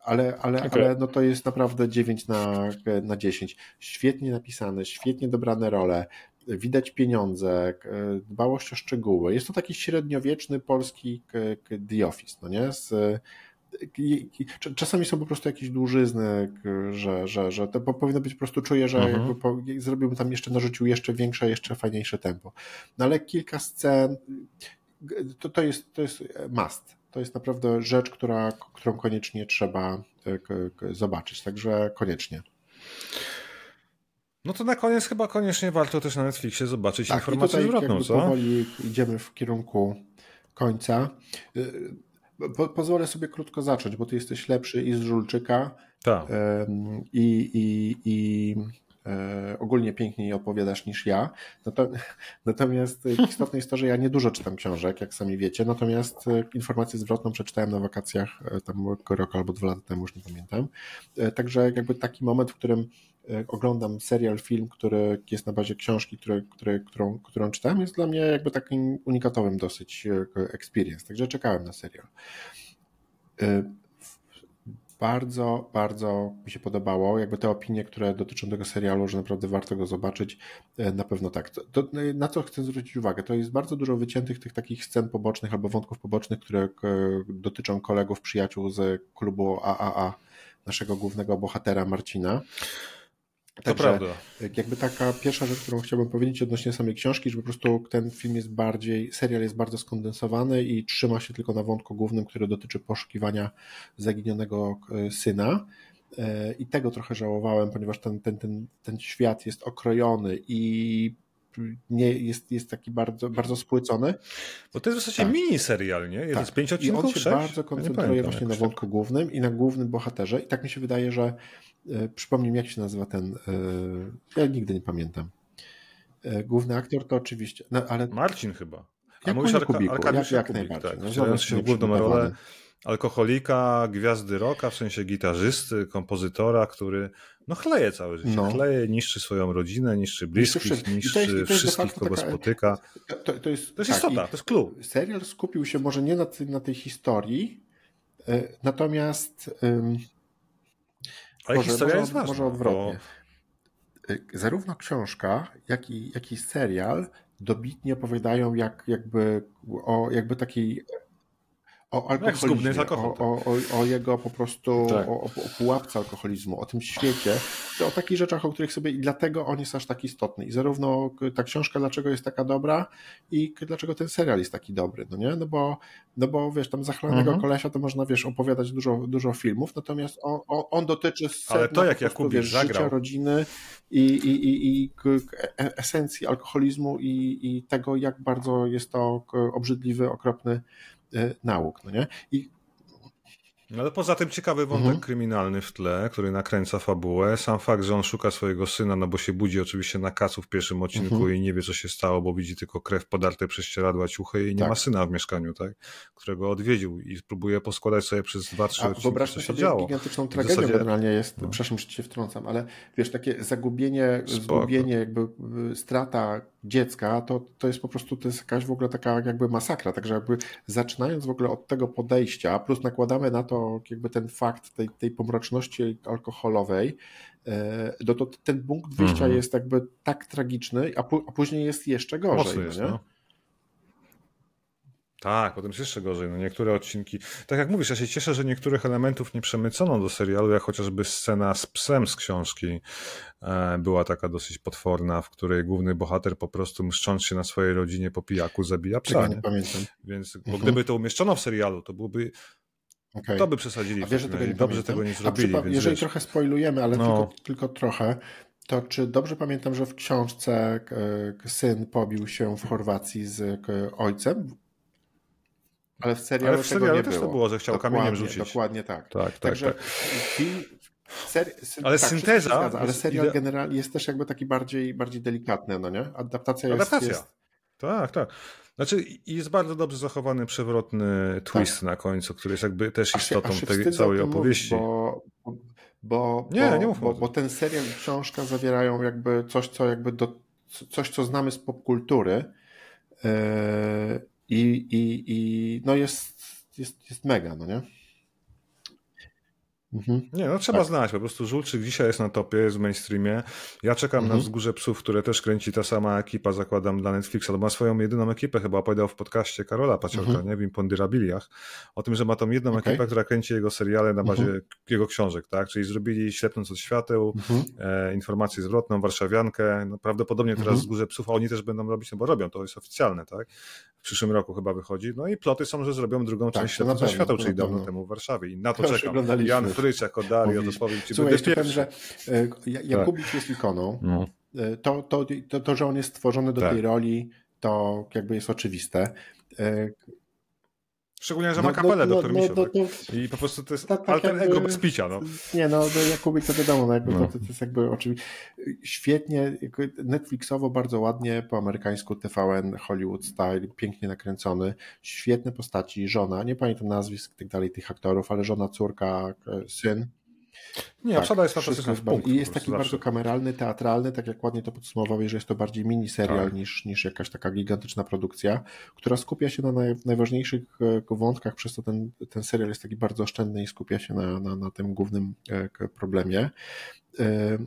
ale, ale, okay. ale no to jest naprawdę 9 na, na 10. Świetnie napisane, świetnie dobrane role, widać pieniądze, dbałość o szczegóły. Jest to taki średniowieczny polski The Office, no nie? Z, Czasami są po prostu jakieś dłużyzny, że, że, że to powinno być po prostu czuję, że mhm. po, zrobiłbym tam jeszcze narzucił jeszcze większe, jeszcze fajniejsze tempo. No ale kilka scen to, to, jest, to jest must. to jest naprawdę rzecz, która, którą koniecznie trzeba zobaczyć, także koniecznie. No to na koniec chyba koniecznie warto też na Netflixie zobaczyć tak, informację zwrotną, co? powoli idziemy w kierunku końca. Po, pozwolę sobie krótko zacząć, bo ty jesteś lepszy i z Żulczyka tak. i, i, i e, ogólnie piękniej opowiadasz niż ja. Natomiast istotne jest to, że ja nie dużo czytam książek, jak sami wiecie, natomiast e, informację zwrotną przeczytałem na wakacjach e, tam rok albo dwa lata temu, już nie pamiętam. Także jakby taki moment, w którym oglądam serial, film, który jest na bazie książki, który, który, którą, którą czytałem, jest dla mnie jakby takim unikatowym dosyć e, experience. Także czekałem na serial. E, bardzo, bardzo mi się podobało. Jakby te opinie, które dotyczą tego serialu, że naprawdę warto go zobaczyć, na pewno tak. To, na co chcę zwrócić uwagę? To jest bardzo dużo wyciętych tych takich scen pobocznych albo wątków pobocznych, które dotyczą kolegów, przyjaciół z klubu AAA, naszego głównego bohatera Marcina. To prawda. Jakby taka pierwsza rzecz, którą chciałbym powiedzieć odnośnie samej książki, że po prostu ten film jest bardziej, serial jest bardzo skondensowany i trzyma się tylko na wątku głównym, który dotyczy poszukiwania zaginionego e, syna. E, I tego trochę żałowałem, ponieważ ten, ten, ten, ten świat jest okrojony i nie jest, jest taki bardzo, bardzo spłycony. Bo to jest w zasadzie tak. mini serial, nie? Jeden tak. z pięciu odcinków, I on się sześć? bardzo koncentruje ja właśnie na wątku tak. głównym i na głównym bohaterze i tak mi się wydaje, że przypomnij mi, jak się nazywa ten, e, ja nigdy nie pamiętam. E, główny aktor to oczywiście, no, ale... Marcin chyba. A mówisz Arka, Kubiku, Arkadiusz jak, jak Kubik, najbardziej. Tak. No, się w główną rolę alkoholika, gwiazdy rocka, w sensie gitarzysty, kompozytora, który no chleje całe życie. No. Chleje, niszczy swoją rodzinę, niszczy bliskich, niszczy jest, wszystkich, kogo taka, spotyka. To, to, jest, to jest tak, istota, to jest klub. Serial skupił się może nie na, tej, na tej historii, y, natomiast um, ale może, historia może, jest ważna. Może odwrotnie. Bo... Y, zarówno książka, jak i, jak i serial dobitnie opowiadają jak, jakby o jakby takiej o alkoholizmie, alkohol, o, o, o, jego po prostu, tak. o, o, pułapce alkoholizmu, o tym świecie, o takich rzeczach, o których sobie i dlatego on jest aż tak istotny. I zarówno ta książka, dlaczego jest taka dobra i dlaczego ten serial jest taki dobry, no nie? No bo, no bo wiesz, tam zachlanego mhm. kolesia to można, wiesz, opowiadać dużo, dużo filmów, natomiast on, on, on dotyczy Ale to jak Jakubik wiesz, życia, rodziny i, i, i, i e, esencji alkoholizmu i, i tego, jak bardzo jest to obrzydliwy, okropny nauk, no nie? I no ale poza tym ciekawy wątek mhm. kryminalny w tle, który nakręca fabułę. Sam fakt, że on szuka swojego syna, no bo się budzi oczywiście na kacu w pierwszym odcinku mhm. i nie wie, co się stało, bo widzi tylko krew podarte przez ścieradła ciuchy i nie tak. ma syna w mieszkaniu, tak? Którego odwiedził i próbuje poskładać sobie przez dwa, trzy odcinki, wyobraźmy co się sobie działo. gigantyczną tragedię zasadzie... generalnie jest, no. przepraszam, że cię wtrącam, ale wiesz, takie zagubienie, Spoko. zgubienie, jakby y, strata dziecka, to, to jest po prostu, to jest jakaś w ogóle taka jakby masakra, także jakby zaczynając w ogóle od tego podejścia, plus nakładamy na to jakby ten fakt tej, tej pomroczności alkoholowej, e, no to ten punkt wyjścia mhm. jest jakby tak tragiczny, a, a, później jest jeszcze gorzej. Mocno jest, no. Tak, potem jest jeszcze gorzej. No niektóre odcinki. Tak jak mówisz, ja się cieszę, że niektórych elementów nie przemycono do serialu, jak chociażby scena z psem z książki e, była taka dosyć potworna, w której główny bohater po prostu mszcząc się na swojej rodzinie po pijaku zabija psa. nie? pamiętam. Więc, bo mhm. gdyby to umieszczono w serialu, to byłoby Okay. To by przesadzili. A wiesz, że tego nie dobrze tego nie zrobili. A jeżeli wiesz... trochę spoilujemy, ale no. tylko, tylko trochę, to czy dobrze pamiętam, że w książce e, syn pobił się w Chorwacji z ojcem? Ale w serialu, Ale w serialu tego nie też było. to było, że chciał dokładnie, kamieniem rzucić. Dokładnie tak. tak, tak Także tak. film, ser, ale tak, synteza. Zgadza, ale serial ide... generalnie jest też jakby taki bardziej, bardziej delikatny, no nie? Adaptacja, Adaptacja. jest. Tak, tak. Znaczy jest bardzo dobrze zachowany przewrotny twist tak. na końcu, który jest jakby też istotą aż się, aż tej całej opowieści. bo, bo, nie, bo, nie mów bo, bo ten serial i książka zawierają jakby coś, co jakby do, coś, co znamy z popkultury. Yy, i, i, i no jest, jest, jest mega, no nie? Mhm. Nie, no trzeba tak. znać, po prostu Żulczyk dzisiaj jest na topie, jest w mainstreamie. Ja czekam mhm. na Wzgórze Psów, które też kręci ta sama ekipa, zakładam, dla Netflixa. To ma swoją jedyną ekipę, chyba opowiadał w podcaście Karola Paciorka, mhm. nie? W Imponderabiliach, o tym, że ma tą jedną okay. ekipę, która kręci jego seriale na bazie mhm. jego książek, tak? Czyli zrobili Ślepnąc od świateł, mhm. e, informację zwrotną, Warszawiankę, no prawdopodobnie teraz mhm. Wzgórze Psów, a oni też będą robić, no bo robią, to jest oficjalne, tak? W przyszłym roku chyba wychodzi. No i ploty są, że zrobią drugą tak, część Ślepnąc od świateł, czyli dawno temu w Warszawie. I na to, czekam. Jan Frycz jako Dario to powiem ci, Słuchaj, jeszcze powiem, że e, Jakubik tak. jest ikoną. No. E, to, to, to, to, że on jest stworzony do tak. tej roli, to jakby jest oczywiste. E, Szczególnie, że no, ma kapelę no, doktor no, Misio, no, tak? I po prostu to jest tak, tak alter ego bez picia. No. Nie, no do Jakubik to wiadomo, no, jakby no. To, to, jest jakby oczywiście świetnie, Netflixowo bardzo ładnie, po amerykańsku TVN, Hollywood style, pięknie nakręcony, świetne postaci, żona, nie pamiętam nazwisk tak dalej tych aktorów, ale żona, córka, syn. Nie, tak, obsada jest fantastyczna w punkt, I jest taki zawsze. bardzo kameralny, teatralny, tak jak ładnie to podsumowałeś, że jest to bardziej miniserial tak. niż, niż jakaś taka gigantyczna produkcja, która skupia się na naj, najważniejszych e, wątkach, przez to ten, ten serial jest taki bardzo oszczędny i skupia się na, na, na tym głównym e, problemie. E,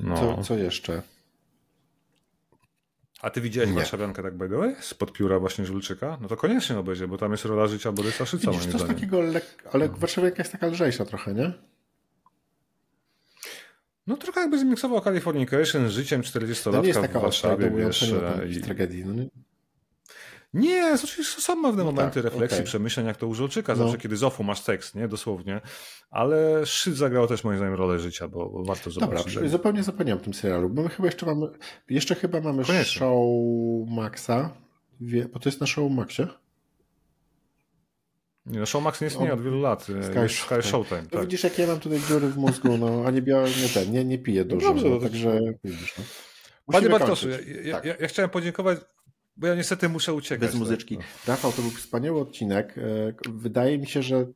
no. Co, co jeszcze? A ty widziałeś nie. Warszawiankę tak by the way? Spod pióra właśnie Żulczyka? No to koniecznie obejdzie, bo tam jest rola życia Borysa Szyca Widzisz, to jest takiego, ale. Warszawianka jest taka lżejsza trochę, nie? No trochę jakby zmiksował Californication z życiem 40-latka w Warszawie, wiesz. I... tragedii, no nie? Nie, oczywiście są pewne no momenty tak, refleksji, okay. przemyśleń, jak to u Żolczyka, no. zawsze kiedy z ofu masz tekst, nie, dosłownie, ale Szyd zagrał też moim zdaniem rolę życia, bo, bo warto zobaczyć. Dobra, zupełnie zapomniałem o tym serialu, bo my chyba jeszcze mamy, jeszcze chyba mamy Koniecznie. show Maxa, bo to jest na show Maxie? Nie, no Showmax nie istnieje od wielu lat. E, Sky, jest Sky Showtime. No tak. widzisz, jak ja mam tutaj dziury w mózgu, no, a nie, biorę, nie, ten, nie, nie piję no dużo, no dobrze, no, także widzisz. No. Panie Bartoszu, ja, tak. ja, ja, chciałem podziękować, bo ja niestety muszę uciekać. Bez muzyczki. Tak, no. Rafał, to był wspaniały odcinek. E, wydaje mi się, że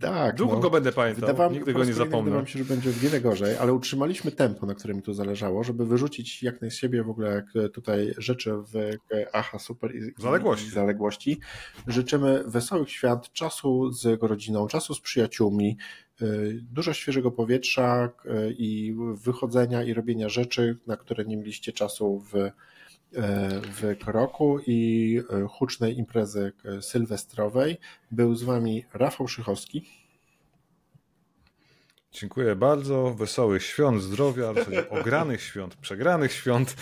tak. Długo no, go będę pamiętał, wydawałem, nigdy go nie zapomnę. Wydawało mi się, że będzie o wiele gorzej, ale utrzymaliśmy tempo, na którym tu zależało, żeby wyrzucić jak na siebie w ogóle tutaj rzeczy w aha, super i zaległości. zaległości. Życzymy wesołych świąt, czasu z rodziną, czasu z przyjaciółmi, y, dużo świeżego powietrza i wychodzenia i robienia rzeczy, na które nie mieliście czasu w w Kroku i e, hucznej imprezy sylwestrowej. Był z Wami Rafał Szychowski. Dziękuję bardzo. Wesołych świąt, zdrowia, ogranych świąt, przegranych świąt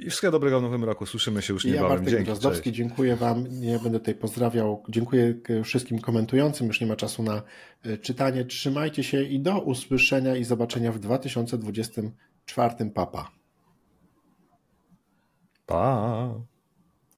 i wszystkiego dobrego w nowym roku. Słyszymy się już niebawem. Ja Bartek Drozdowski, dziękuję Wam. Nie będę tutaj pozdrawiał. Dziękuję wszystkim komentującym. Już nie ma czasu na e, czytanie. Trzymajcie się i do usłyszenia i zobaczenia w 2024. Papa. Bye.